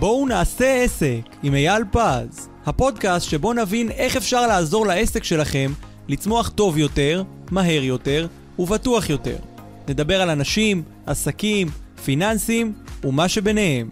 בואו נעשה עסק עם אייל פז, הפודקאסט שבו נבין איך אפשר לעזור לעסק שלכם לצמוח טוב יותר, מהר יותר ובטוח יותר. נדבר על אנשים, עסקים, פיננסים ומה שביניהם.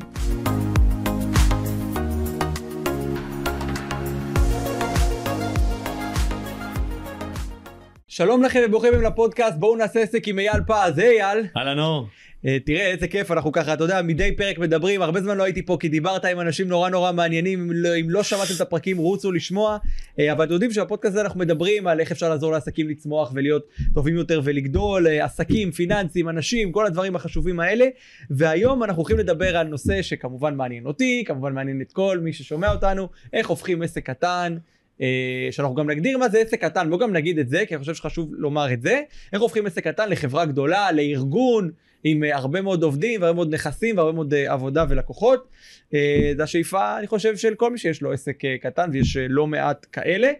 שלום לכם וברוכים לפודקאסט, בואו נעשה עסק עם אייל פז, היי אייל. אהלן אור. אה, תראה איזה כיף אנחנו ככה אתה יודע מדי פרק מדברים הרבה זמן לא הייתי פה כי דיברת עם אנשים נורא נורא מעניינים אם לא, לא שמעתם את הפרקים רוצו לשמוע אה, אבל אתם יודעים שבפודקאסט הזה אנחנו מדברים על איך אפשר לעזור לעסקים לצמוח ולהיות טובים יותר ולגדול אה, עסקים פיננסים אנשים כל הדברים החשובים האלה והיום אנחנו הולכים לדבר על נושא שכמובן מעניין אותי כמובן מעניין את כל מי ששומע אותנו איך הופכים עסק קטן. שאנחנו גם נגדיר מה זה עסק קטן, בוא גם נגיד את זה, כי אני חושב שחשוב לומר את זה, איך הופכים עסק קטן לחברה גדולה, לארגון, עם uh, הרבה מאוד עובדים והרבה מאוד נכסים והרבה מאוד uh, עבודה ולקוחות. Uh, זו השאיפה אני חושב של כל מי שיש לו עסק קטן ויש לא מעט כאלה.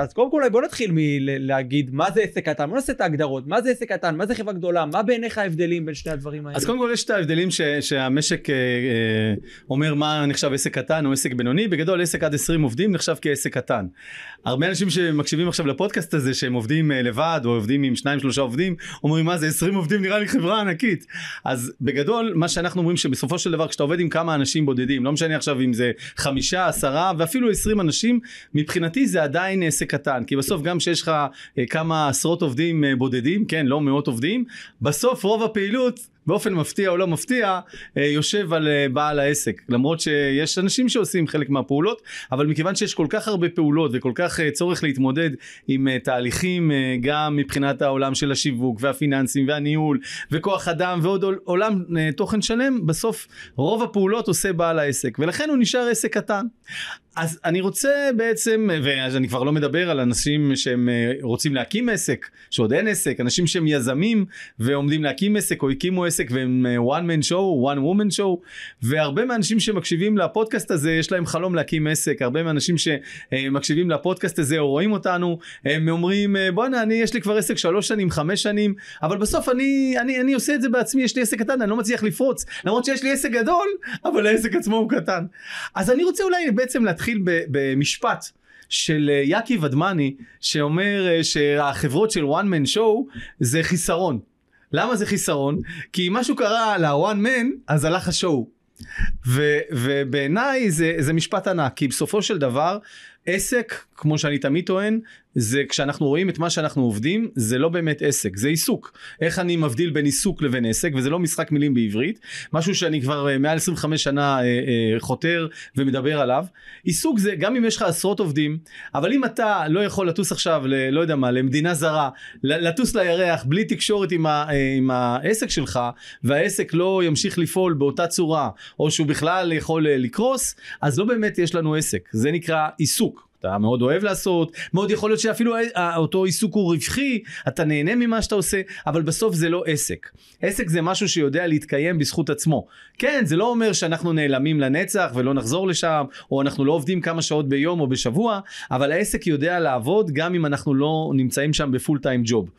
אז קודם כל בוא נתחיל מלהגיד מה זה עסק קטן, בוא נעשה את ההגדרות, מה זה עסק קטן, מה זה חברה גדולה, מה בעיניך ההבדלים בין שני הדברים האלה? אז קודם כל יש את ההבדלים ש, שהמשק אומר מה נחשב עסק קטן או עסק בינוני, בגדול עסק עד 20 עובדים נחשב כעסק קטן. הרבה אנשים שמקשיבים עכשיו לפודקאסט הזה שהם עובדים לבד או עובדים עם שניים שלושה עובדים, אומרים מה זה 20 עובדים נראה לי חברה ענקית. אז בגדול מה שאנחנו אומרים שבסופו של דבר כשאתה עובד עם כמה אנשים בודדים, לא משנה עכשיו אם זה חמישה, עשרה ואפילו עשרים אנשים, מבחינתי זה עדיין עסק קטן. כי בסוף גם שיש לך אה, כמה עשרות עובדים אה, בודדים, כן, לא מאות עובדים, בסוף רוב הפעילות באופן מפתיע או לא מפתיע אה, יושב על אה, בעל העסק. למרות שיש אנשים שעושים חלק מהפעולות אבל מכיוון שיש כל כך הרבה פעולות וכל כך אה, צורך להתמודד עם תהליכים גם מבחינת העולם של השיווק והפיננסים והניהול וכוח אדם ועוד עולם תוכן שלם בסוף רוב הפעולות עושה בעל העסק. ולכן הוא נשאר עסק קטן אז אני רוצה בעצם, ואז אני כבר לא מדבר על אנשים שהם אה, רוצים להקים עסק, שעוד אין עסק, אנשים שהם יזמים ועומדים להקים עסק או הקימו עסק והם אה, one man show, one woman show, והרבה מהאנשים שמקשיבים לפודקאסט הזה יש להם חלום להקים עסק, הרבה מהאנשים שמקשיבים לפודקאסט הזה או רואים אותנו, הם אומרים בואנה אני יש לי כבר עסק שלוש שנים, חמש שנים, אבל בסוף אני, אני, אני עושה את זה בעצמי, יש לי עסק קטן, אני לא מצליח לפרוץ, למרות שיש לי עסק גדול, אבל העסק עצמו הוא קטן. אז אני רוצה אולי בעצם להתחיל במשפט של אה, יאקי ודמני שאומר אה, שהחברות של one man show זה חיסרון. למה זה חיסרון? כי אם משהו קרה ל-one man אז הלך השואו. ובעיניי זה, זה משפט ענק כי בסופו של דבר עסק כמו שאני תמיד טוען זה כשאנחנו רואים את מה שאנחנו עובדים זה לא באמת עסק זה עיסוק. איך אני מבדיל בין עיסוק לבין עסק וזה לא משחק מילים בעברית משהו שאני כבר uh, מעל 25 שנה uh, uh, חותר ומדבר עליו. עיסוק זה גם אם יש לך עשרות עובדים אבל אם אתה לא יכול לטוס עכשיו ל, לא יודע מה למדינה זרה לטוס לירח בלי תקשורת עם, ה, עם העסק שלך והעסק לא ימשיך לפעול באותה צורה או שהוא בכלל יכול לקרוס אז לא באמת יש לנו עסק. זה נקרא עיסוק אתה מאוד אוהב לעשות, מאוד יכול להיות שאפילו אותו עיסוק הוא רווחי, אתה נהנה ממה שאתה עושה, אבל בסוף זה לא עסק. עסק זה משהו שיודע להתקיים בזכות עצמו. כן, זה לא אומר שאנחנו נעלמים לנצח ולא נחזור לשם, או אנחנו לא עובדים כמה שעות ביום או בשבוע, אבל העסק יודע לעבוד גם אם אנחנו לא נמצאים שם בפול טיים ג'וב.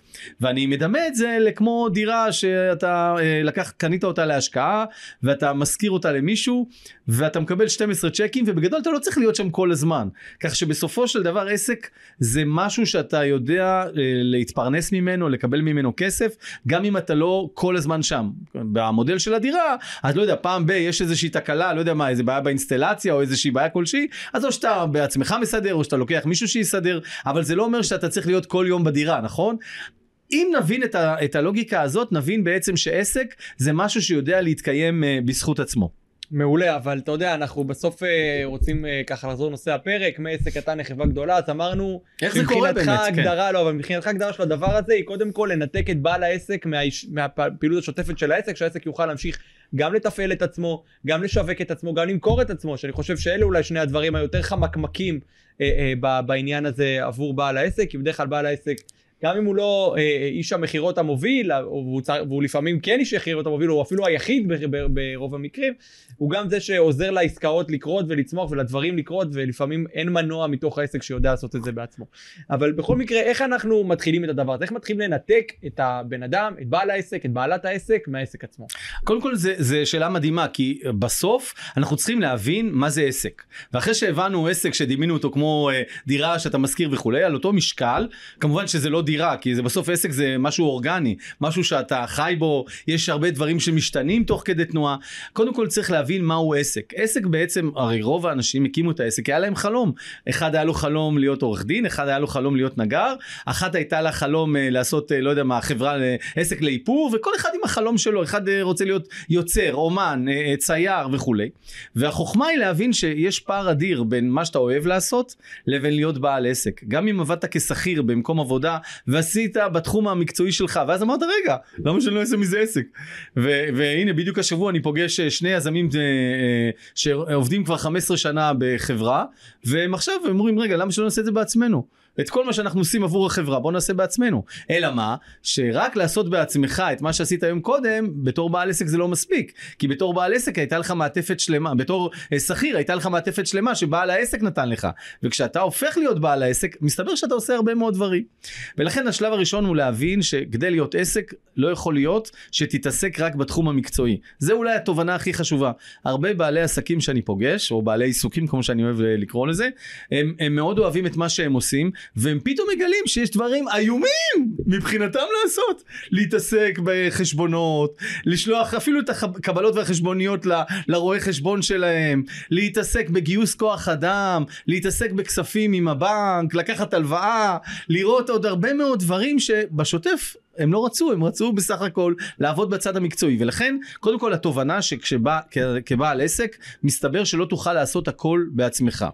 ואני מדמה את זה לכמו דירה שאתה אה, לקח, קנית אותה להשקעה, ואתה משכיר אותה למישהו, ואתה מקבל 12 צ'קים, ובגדול אתה לא צריך להיות שם כל הזמן. כך שבסופו של דבר עסק זה משהו שאתה יודע אה, להתפרנס ממנו, לקבל ממנו כסף, גם אם אתה לא כל הזמן שם. במודל של הדירה, אז לא יודע, פעם ב- יש איזושהי תקלה, לא יודע מה, איזה בעיה באינסטלציה או איזושהי בעיה כלשהי, אז או שאתה בעצמך מסדר, או שאתה לוקח מישהו שיסדר, אבל זה לא אומר שאתה צריך להיות כל יום בדירה, נכון? אם נבין את, ה- את הלוגיקה הזאת, נבין בעצם שעסק זה משהו שיודע להתקיים uh, בזכות עצמו. מעולה, אבל אתה יודע, אנחנו בסוף אה, רוצים אה, ככה לחזור לנושא הפרק, מעסק קטן לחברה גדולה, אז אמרנו, איך זה קורה באמת, הגדרה, כן. לא, אבל מבחינתך הגדרה של הדבר הזה היא קודם כל לנתק את בעל העסק מהפעילות השוטפת של העסק, שהעסק יוכל להמשיך גם לתפעל את עצמו, גם לשווק את עצמו, גם למכור את עצמו, שאני חושב שאלה אולי שני הדברים היותר חמקמקים אה, אה, בעניין הזה עבור בעל העסק, כי בדרך כלל בעל העסק גם אם הוא לא אה, איש המכירות המוביל, והוא, והוא לפעמים כן איש המכירות המוביל, הוא אפילו היחיד ברוב המקרים, הוא גם זה שעוזר לעסקאות לקרות ולצמוח ולדברים לקרות, ולפעמים אין מנוע מתוך העסק שיודע לעשות את זה בעצמו. אבל בכל מקרה, איך אנחנו מתחילים את הדבר הזה? איך מתחילים לנתק את הבן אדם, את בעל העסק, את בעלת העסק, מהעסק עצמו? קודם כל, זו שאלה מדהימה, כי בסוף אנחנו צריכים להבין מה זה עסק. ואחרי שהבנו עסק שדימינו אותו כמו אה, דירה שאתה משכיר וכולי, על אותו משקל, כמובן שזה לא דירה, כי זה בסוף עסק זה משהו אורגני, משהו שאתה חי בו, יש הרבה דברים שמשתנים תוך כדי תנועה. קודם כל צריך להבין מהו עסק. עסק בעצם, הרי רוב האנשים הקימו את העסק, היה להם חלום. אחד היה לו חלום להיות עורך דין, אחד היה לו חלום להיות נגר, אחת הייתה לה חלום אה, לעשות, אה, לא יודע מה, חברה, עסק לאיפור, וכל אחד עם החלום שלו, אחד רוצה להיות יוצר, אומן, צייר וכולי. והחוכמה היא להבין שיש פער אדיר בין מה שאתה אוהב לעשות לבין להיות בעל עסק. גם אם עבדת כשכיר במקום עבודה ועשית בתחום המקצועי שלך, ואז אמרת רגע, למה שאני לא אעשה מזה עסק? ו- והנה בדיוק השבוע אני פוגש אה, שני יזמים uh, uh, שעובדים כבר 15 שנה בחברה, והם עכשיו אומרים רגע, למה שלא נעשה את זה בעצמנו? את כל מה שאנחנו עושים עבור החברה בוא נעשה בעצמנו. אלא מה? שרק לעשות בעצמך את מה שעשית היום קודם, בתור בעל עסק זה לא מספיק. כי בתור בעל עסק הייתה לך מעטפת שלמה, בתור אה, שכיר הייתה לך מעטפת שלמה שבעל העסק נתן לך. וכשאתה הופך להיות בעל העסק, מסתבר שאתה עושה הרבה מאוד דברים. ולכן השלב הראשון הוא להבין שכדי להיות עסק, לא יכול להיות שתתעסק רק בתחום המקצועי. זה אולי התובנה הכי חשובה. הרבה בעלי עסקים שאני פוגש, או בעלי עיסוקים כמו שאני אוהב אה, לקרוא לזה, הם, הם מאוד אוהבים את מה שהם עושים, והם פתאום מגלים שיש דברים איומים מבחינתם לעשות. להתעסק בחשבונות, לשלוח אפילו את הקבלות והחשבוניות ל, לרואה חשבון שלהם, להתעסק בגיוס כוח אדם, להתעסק בכספים עם הבנק, לקחת הלוואה, לראות עוד הרבה מאוד דברים שבשוטף הם לא רצו, הם רצו בסך הכל לעבוד בצד המקצועי. ולכן קודם כל התובנה שכשבא כבעל עסק מסתבר שלא תוכל לעשות הכל בעצמך.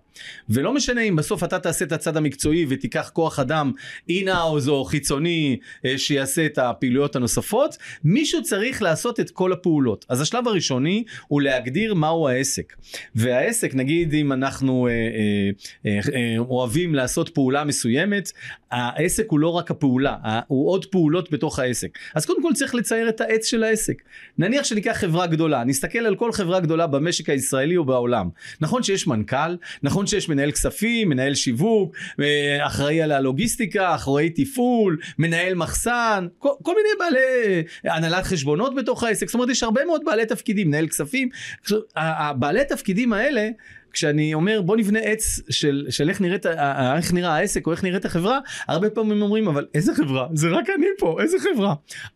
ולא משנה אם בסוף אתה תעשה את הצד המקצועי ותיקח כוח אדם אינאוז או חיצוני אה, שיעשה את הפעילויות הנוספות מישהו צריך לעשות את כל הפעולות. אז השלב הראשוני הוא להגדיר מהו העסק. והעסק נגיד אם אנחנו אה, אה, אה, אה, אוהבים לעשות פעולה מסוימת העסק הוא לא רק הפעולה הוא עוד פעולות בתוך העסק. אז קודם כל צריך לצייר את העץ של העסק. נניח שניקח חברה גדולה, נסתכל על כל חברה גדולה במשק הישראלי או בעולם. נכון שיש מנכ"ל, נכון שיש מנהל כספים, מנהל שיווק, אה, אחראי על הלוגיסטיקה, אחראי תפעול, מנהל מחסן, כל, כל מיני בעלי הנהלת חשבונות בתוך העסק. זאת אומרת יש הרבה מאוד בעלי תפקידים, מנהל כספים. הבעלי תפקידים האלה כשאני אומר בוא נבנה עץ של, של איך, נראית, איך נראה העסק או איך נראית החברה, הרבה פעמים אומרים אבל איזה חברה? זה רק אני פה, איזה חברה?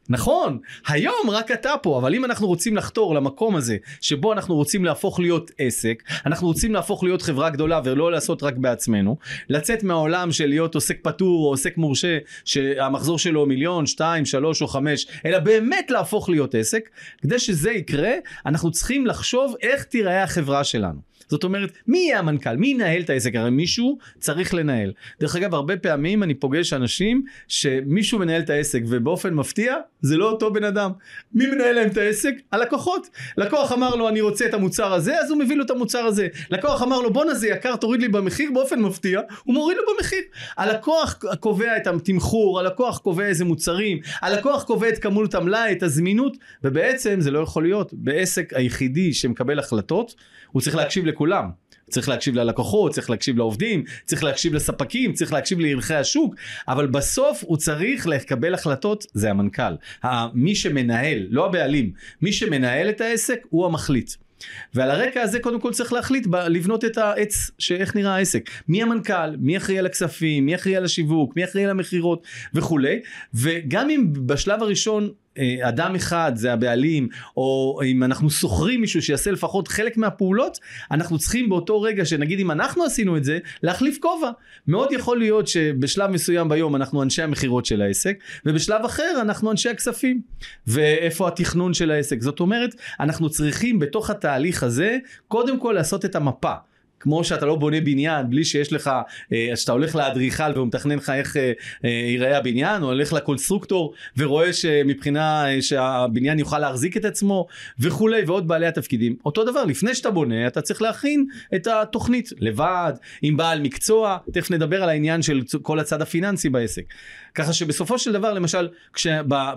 נכון, היום רק אתה פה, אבל אם אנחנו רוצים לחתור למקום הזה שבו אנחנו רוצים להפוך להיות עסק, אנחנו רוצים להפוך להיות חברה גדולה ולא לעשות רק בעצמנו, לצאת מהעולם של להיות עוסק פטור או עוסק מורשה שהמחזור שלו מיליון, שתיים, שלוש או חמש, אלא באמת להפוך להיות עסק, כדי שזה יקרה אנחנו צריכים לחשוב איך תיראה החברה שלנו. זאת אומרת, מי יהיה המנכ"ל? מי ינהל את העסק? הרי מישהו צריך לנהל. דרך אגב, הרבה פעמים אני פוגש אנשים שמישהו מנהל את העסק, ובאופן מפתיע, זה לא אותו בן אדם. מי מנהל להם את העסק? הלקוחות. לקוח אמר לו, אני רוצה את המוצר הזה, אז הוא מביא לו את המוצר הזה. לקוח אמר לו, בואנה זה יקר, תוריד לי במחיר, באופן מפתיע, הוא מוריד לו במחיר. הלקוח קובע את התמחור, הלקוח קובע איזה מוצרים, הלקוח קובע את כמות המלאי, את הזמינות, ובעצם זה לא יכול להיות. בעסק היחידי שמקבל החלטות, הוא צריך להקשיב לכולם. צריך להקשיב ללקוחות, צריך להקשיב לעובדים, צריך להקשיב לספקים, צריך להקשיב לערכי השוק, אבל בסוף הוא צריך לקבל החלטות, זה המנכ"ל. מי שמנהל, לא הבעלים, מי שמנהל את העסק הוא המחליט. ועל הרקע הזה קודם כל צריך להחליט ב- לבנות את העץ שאיך נראה העסק מי המנכ"ל מי אחראי על הכספים מי אחראי על השיווק מי אחראי על המכירות וכולי וגם אם בשלב הראשון אדם אחד זה הבעלים או אם אנחנו שוכרים מישהו שיעשה לפחות חלק מהפעולות אנחנו צריכים באותו רגע שנגיד אם אנחנו עשינו את זה להחליף כובע. מאוד יכול להיות שבשלב מסוים ביום אנחנו אנשי המכירות של העסק ובשלב אחר אנחנו אנשי הכספים. ואיפה התכנון של העסק? זאת אומרת אנחנו צריכים בתוך התהליך הזה קודם כל לעשות את המפה כמו שאתה לא בונה בניין בלי שיש לך, אה, שאתה הולך לאדריכל והוא מתכנן לך איך אה, אה, ייראה הבניין, או הולך לקונסטרוקטור ורואה שמבחינה שהבניין יוכל להחזיק את עצמו וכולי, ועוד בעלי התפקידים. אותו דבר, לפני שאתה בונה, אתה צריך להכין את התוכנית לבד, עם בעל מקצוע, תכף נדבר על העניין של כל הצד הפיננסי בעסק. ככה שבסופו של דבר, למשל,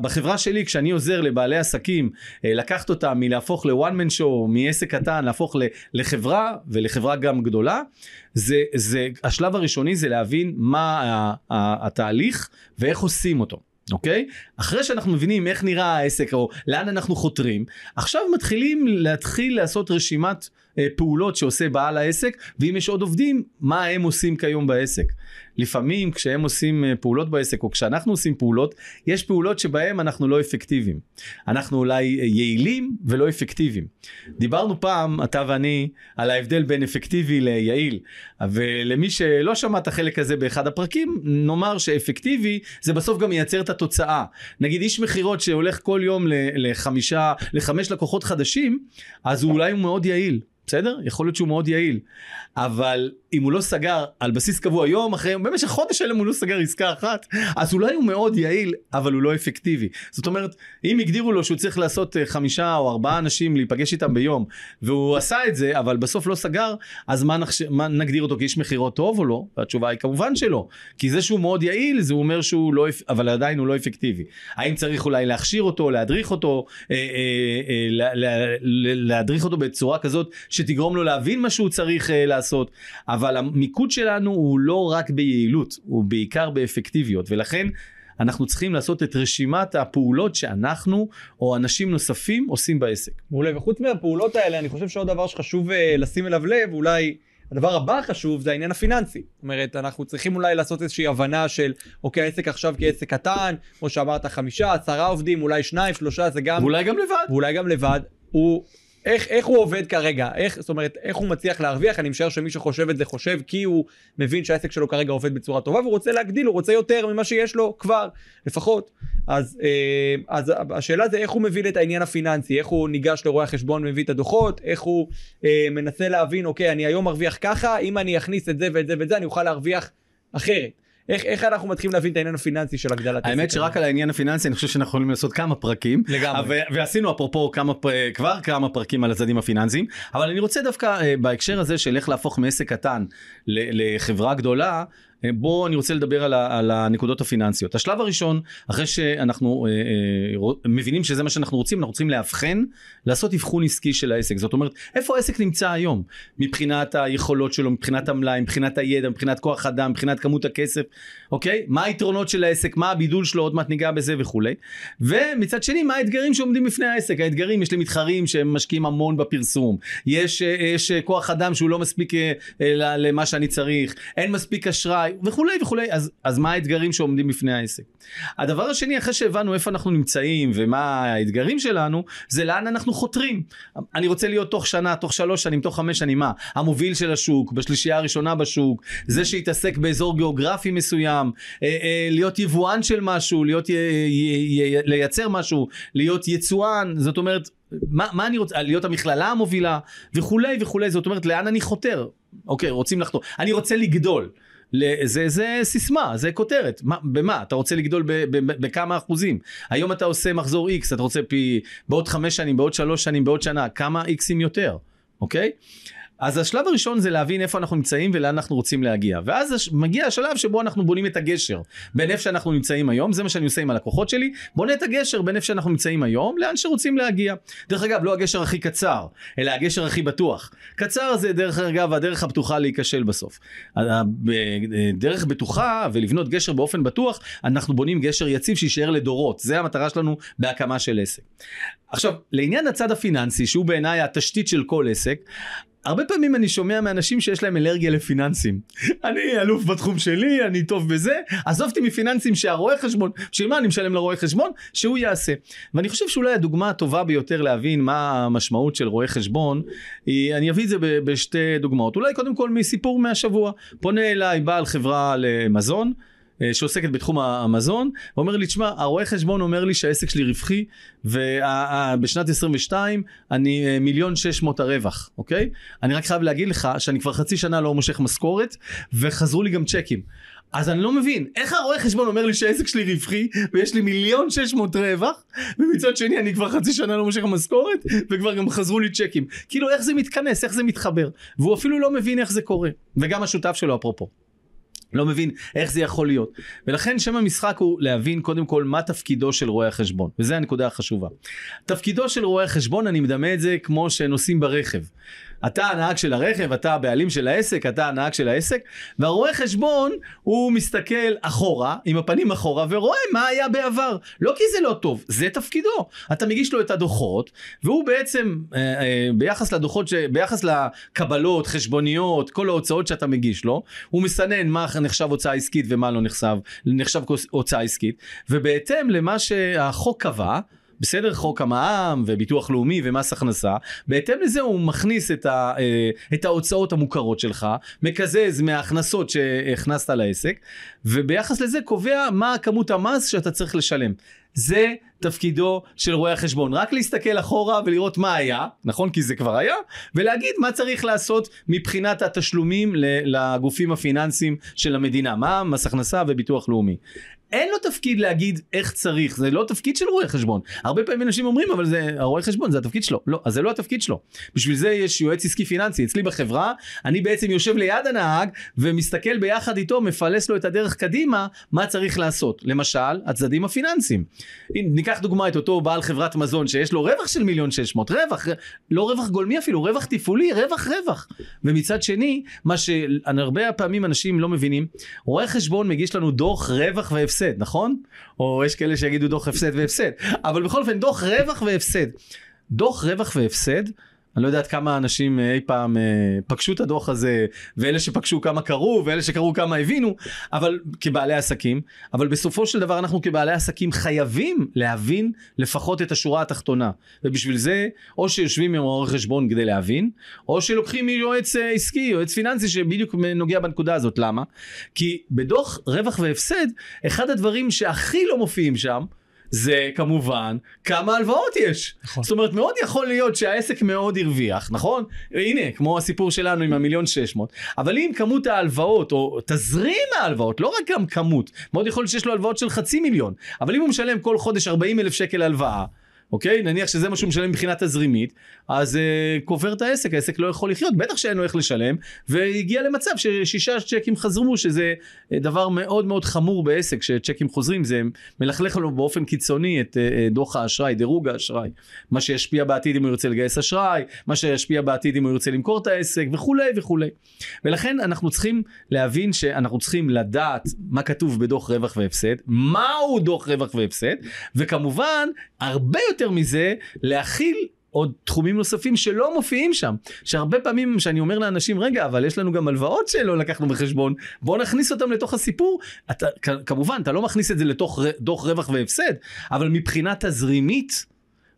בחברה שלי, כשאני עוזר לבעלי עסקים אה, לקחת אותם מלהפוך ל-one man show, מעסק קטן, להפוך לחברה, ולחברה גם גדולה, זה, זה, השלב הראשוני זה להבין מה התהליך ואיך עושים אותו. אוקיי? אחרי שאנחנו מבינים איך נראה העסק או לאן אנחנו חותרים, עכשיו מתחילים להתחיל לעשות רשימת פעולות שעושה בעל העסק, ואם יש עוד עובדים, מה הם עושים כיום בעסק. לפעמים כשהם עושים אה, פעולות בעסק, או כשאנחנו עושים פעולות, יש פעולות שבהם אנחנו לא אפקטיביים. אנחנו אולי אה, יעילים ולא אפקטיביים. דיברנו פעם, אתה ואני, על ההבדל בין אפקטיבי ליעיל, ולמי שלא שמע את החלק הזה באחד הפרקים, נאמר שאפקטיבי זה בסוף גם מייצר את התוצאה. נגיד איש מכירות שהולך כל יום לחמישה, לחמש לקוחות חדשים, אז הוא אולי הוא מאוד יעיל. בסדר? יכול להיות שהוא מאוד יעיל. אבל אם הוא לא סגר על בסיס קבוע יום אחרי יום, במשך חודש שלם הוא לא סגר עסקה אחת, אז אולי הוא מאוד יעיל, אבל הוא לא אפקטיבי. זאת אומרת, אם הגדירו לו שהוא צריך לעשות אה, חמישה או ארבעה אנשים להיפגש איתם ביום, והוא עשה את זה, אבל בסוף לא סגר, אז מה, נחש... מה נגדיר אותו כאיש מכירות טוב או לא? והתשובה היא כמובן שלא. כי זה שהוא מאוד יעיל, זה אומר שהוא לא, אבל עדיין הוא לא אפקטיבי. האם צריך אולי להכשיר אותו, להדריך אותו, אה, אה, אה, לה, לה, להדריך אותו בצורה כזאת שתגרום לו להבין מה שהוא צריך אה, לעשות. אבל המיקוד שלנו הוא לא רק ביעילות, הוא בעיקר באפקטיביות, ולכן אנחנו צריכים לעשות את רשימת הפעולות שאנחנו או אנשים נוספים עושים בעסק. מעולה, וחוץ מהפעולות האלה, אני חושב שעוד דבר שחשוב uh, לשים אליו לב, אולי הדבר הבא החשוב זה העניין הפיננסי. זאת אומרת, אנחנו צריכים אולי לעשות איזושהי הבנה של, אוקיי, העסק עכשיו כעסק קטן, כמו שאמרת, חמישה, עשרה עובדים, אולי שניים, שלושה, זה גם... ואולי גם לבד. ואולי גם לבד. הוא איך, איך הוא עובד כרגע, איך, זאת אומרת, איך הוא מצליח להרוויח, אני משער שמי שחושב את זה חושב כי הוא מבין שהעסק שלו כרגע עובד בצורה טובה והוא רוצה להגדיל, הוא רוצה יותר ממה שיש לו כבר, לפחות. אז, אה, אז השאלה זה איך הוא מבין את העניין הפיננסי, איך הוא ניגש לרואה החשבון ומביא את הדוחות, איך הוא אה, מנסה להבין, אוקיי, אני היום מרוויח ככה, אם אני אכניס את זה ואת זה ואת זה, אני אוכל להרוויח אחרת. איך, איך אנחנו מתחילים להבין את העניין הפיננסי של הגדלת האמת שרק על העניין הפיננסי אני חושב שאנחנו יכולים לעשות כמה פרקים. לגמרי. ועשינו אפרופו כמה, כבר כמה פרקים על הצדדים הפיננסיים, אבל אני רוצה דווקא אה, בהקשר הזה של איך להפוך מעסק קטן לחברה גדולה, אה, בואו אני רוצה לדבר על, ה, על הנקודות הפיננסיות. השלב הראשון, אחרי שאנחנו אה, אה, מבינים שזה מה שאנחנו רוצים, אנחנו צריכים לאבחן, לעשות אבחון עסקי של העסק. זאת אומרת, איפה העסק נמצא היום? מבחינת היכולות שלו, מבחינת המלאי, מבחינת הידע, מבחינת כוח אדם, מבחינת כמות הכסף, אוקיי? מה היתרונות של העסק, מה הבידול שלו, עוד מעט ניגע בזה וכולי. ומצד שני, מה האתגרים שעומדים בפני העסק? האתגרים, יש לי מתחרים שהם משקיעים המון בפרסום. יש, אה, יש אה, כוח אדם שהוא לא מספיק אה, למה שאני צריך, אין מספיק אשראי. וכולי וכולי, אז, אז מה האתגרים שעומדים בפני העסק? הדבר השני, אחרי שהבנו איפה אנחנו נמצאים ומה האתגרים שלנו, זה לאן אנחנו חותרים. אני רוצה להיות תוך שנה, תוך שלוש שנים, תוך חמש שנים, מה? המוביל של השוק, בשלישייה הראשונה בשוק, זה שיתעסק באזור גיאוגרפי מסוים, אה, אה, להיות יבואן של משהו, להיות, י, י, י, לייצר משהו, להיות יצואן, זאת אומרת, מה, מה אני רוצה, להיות המכללה המובילה וכולי וכולי, זאת אומרת לאן אני חותר, אוקיי, רוצים לחתור, אני רוצה לגדול. זה, זה סיסמה, זה כותרת. מה, במה? אתה רוצה לגדול ב, ב, ב, בכמה אחוזים? היום אתה עושה מחזור X, אתה רוצה פי... בעוד חמש שנים, בעוד שלוש שנים, בעוד שנה, כמה Xים יותר, אוקיי? אז השלב הראשון זה להבין איפה אנחנו נמצאים ולאן אנחנו רוצים להגיע. ואז מגיע השלב שבו אנחנו בונים את הגשר בין איפה שאנחנו נמצאים היום, זה מה שאני עושה עם הלקוחות שלי, בונה את הגשר בין איפה שאנחנו נמצאים היום לאן שרוצים להגיע. דרך אגב, לא הגשר הכי קצר, אלא הגשר הכי בטוח. קצר זה דרך אגב הדרך הפתוחה להיכשל בסוף. דרך בטוחה ולבנות גשר באופן בטוח, אנחנו בונים גשר יציב שיישאר לדורות. זה המטרה שלנו בהקמה של עסק. עכשיו, לעניין הצד הפיננסי, שהוא בעיניי התשתית של כל עסק, הרבה פעמים אני שומע מאנשים שיש להם אלרגיה לפיננסים. אני אלוף בתחום שלי, אני טוב בזה, עזוב אותי מפיננסים שהרואה חשבון, בשביל מה אני משלם לרואה חשבון? שהוא יעשה. ואני חושב שאולי הדוגמה הטובה ביותר להבין מה המשמעות של רואה חשבון, היא, אני אביא את זה בשתי דוגמאות. אולי קודם כל מסיפור מהשבוע. פונה אליי בעל חברה למזון, שעוסקת בתחום המזון, ואומר לי, תשמע, הרואה חשבון אומר לי שהעסק שלי רווחי, ובשנת 22 אני אה, מיליון שש מאות הרווח, אוקיי? אני רק חייב להגיד לך שאני כבר חצי שנה לא מושך משכורת, וחזרו לי גם צ'קים. אז אני לא מבין, איך הרואה חשבון אומר לי שהעסק שלי רווחי, ויש לי מיליון שש מאות רווח, ומצד שני אני כבר חצי שנה לא מושך משכורת, וכבר גם חזרו לי צ'קים. כאילו איך זה מתכנס, איך זה מתחבר. והוא אפילו לא מבין איך זה קורה. וגם השותף שלו אפרופו. לא מבין איך זה יכול להיות. ולכן שם המשחק הוא להבין קודם כל מה תפקידו של רואה החשבון, וזו הנקודה החשובה. תפקידו של רואה החשבון, אני מדמה את זה כמו שנוסעים ברכב. אתה הנהג של הרכב, אתה הבעלים של העסק, אתה הנהג של העסק, והרואה חשבון הוא מסתכל אחורה, עם הפנים אחורה, ורואה מה היה בעבר. לא כי זה לא טוב, זה תפקידו. אתה מגיש לו את הדוחות, והוא בעצם, אה, אה, ביחס לדוחות, ש... ביחס לקבלות, חשבוניות, כל ההוצאות שאתה מגיש לו, הוא מסנן מה נחשב הוצאה עסקית ומה לא נחשב, נחשב הוצאה עסקית, ובהתאם למה שהחוק קבע, בסדר חוק המע"מ וביטוח לאומי ומס הכנסה, בהתאם לזה הוא מכניס את, ה, אה, את ההוצאות המוכרות שלך, מקזז מההכנסות שהכנסת לעסק, וביחס לזה קובע מה כמות המס שאתה צריך לשלם. זה תפקידו של רואה החשבון, רק להסתכל אחורה ולראות מה היה, נכון? כי זה כבר היה, ולהגיד מה צריך לעשות מבחינת התשלומים לגופים הפיננסיים של המדינה, מה מס הכנסה וביטוח לאומי. אין לו תפקיד להגיד איך צריך, זה לא תפקיד של רואה חשבון. הרבה פעמים אנשים אומרים, אבל זה הרואה חשבון, זה התפקיד שלו. לא, אז זה לא התפקיד שלו. בשביל זה יש יועץ עסקי פיננסי. אצלי בחברה, אני בעצם יושב ליד הנהג ומסתכל ביחד איתו, מפלס לו את הדרך קדימה, מה צריך לעשות. למשל, הצדדים הפיננסיים. הנה, ניקח דוגמא את אותו בעל חברת מזון שיש לו רווח של מיליון שש מאות, רווח, לא רווח גולמי אפילו, רווח תפעולי, רווח רווח. ומצד שני, מה שהרבה פעמים אנשים לא מבינים, רואה חשבון מגיש לנו דוח רווח והפסד. והפסד, נכון? או יש כאלה שיגידו דוח הפסד והפסד, אבל בכל אופן דוח רווח והפסד. דוח רווח והפסד אני לא יודעת כמה אנשים אה, אי פעם אה, פגשו את הדוח הזה, ואלה שפגשו כמה קראו, ואלה שקראו כמה הבינו, אבל כבעלי עסקים, אבל בסופו של דבר אנחנו כבעלי עסקים חייבים להבין לפחות את השורה התחתונה. ובשביל זה, או שיושבים עם עורך חשבון כדי להבין, או שלוקחים מיועץ אה, עסקי, יועץ פיננסי שבדיוק נוגע בנקודה הזאת. למה? כי בדוח רווח והפסד, אחד הדברים שהכי לא מופיעים שם, זה כמובן כמה הלוואות יש. נכון. זאת אומרת, מאוד יכול להיות שהעסק מאוד הרוויח, נכון? הנה, כמו הסיפור שלנו עם המיליון שש מאות, אבל אם כמות ההלוואות, או תזרים ההלוואות, לא רק גם כמות, מאוד יכול להיות שיש לו הלוואות של חצי מיליון, אבל אם הוא משלם כל חודש 40 אלף שקל הלוואה, אוקיי? נניח שזה מה שהוא משלם מבחינה תזרימית, אז uh, קובר את העסק, העסק לא יכול לחיות, בטח שאין לו איך לשלם, והגיע למצב ששישה צ'קים חזרו, שזה uh, דבר מאוד מאוד חמור בעסק, שצ'קים חוזרים, זה מלכלך לו באופן קיצוני את uh, דוח האשראי, דירוג האשראי, מה שישפיע בעתיד אם הוא ירצה לגייס אשראי, מה שישפיע בעתיד אם הוא ירצה למכור את העסק וכולי וכולי. ולכן אנחנו צריכים להבין שאנחנו צריכים לדעת מה כתוב בדוח רווח והפסד, מהו דוח רווח והפסד, וכמובן הרבה יותר מזה להכיל עוד תחומים נוספים שלא מופיעים שם. שהרבה פעמים שאני אומר לאנשים, רגע, אבל יש לנו גם הלוואות שלא לקחנו בחשבון, בוא נכניס אותם לתוך הסיפור. אתה, כמובן, אתה לא מכניס את זה לתוך דוח רווח והפסד, אבל מבחינה תזרימית,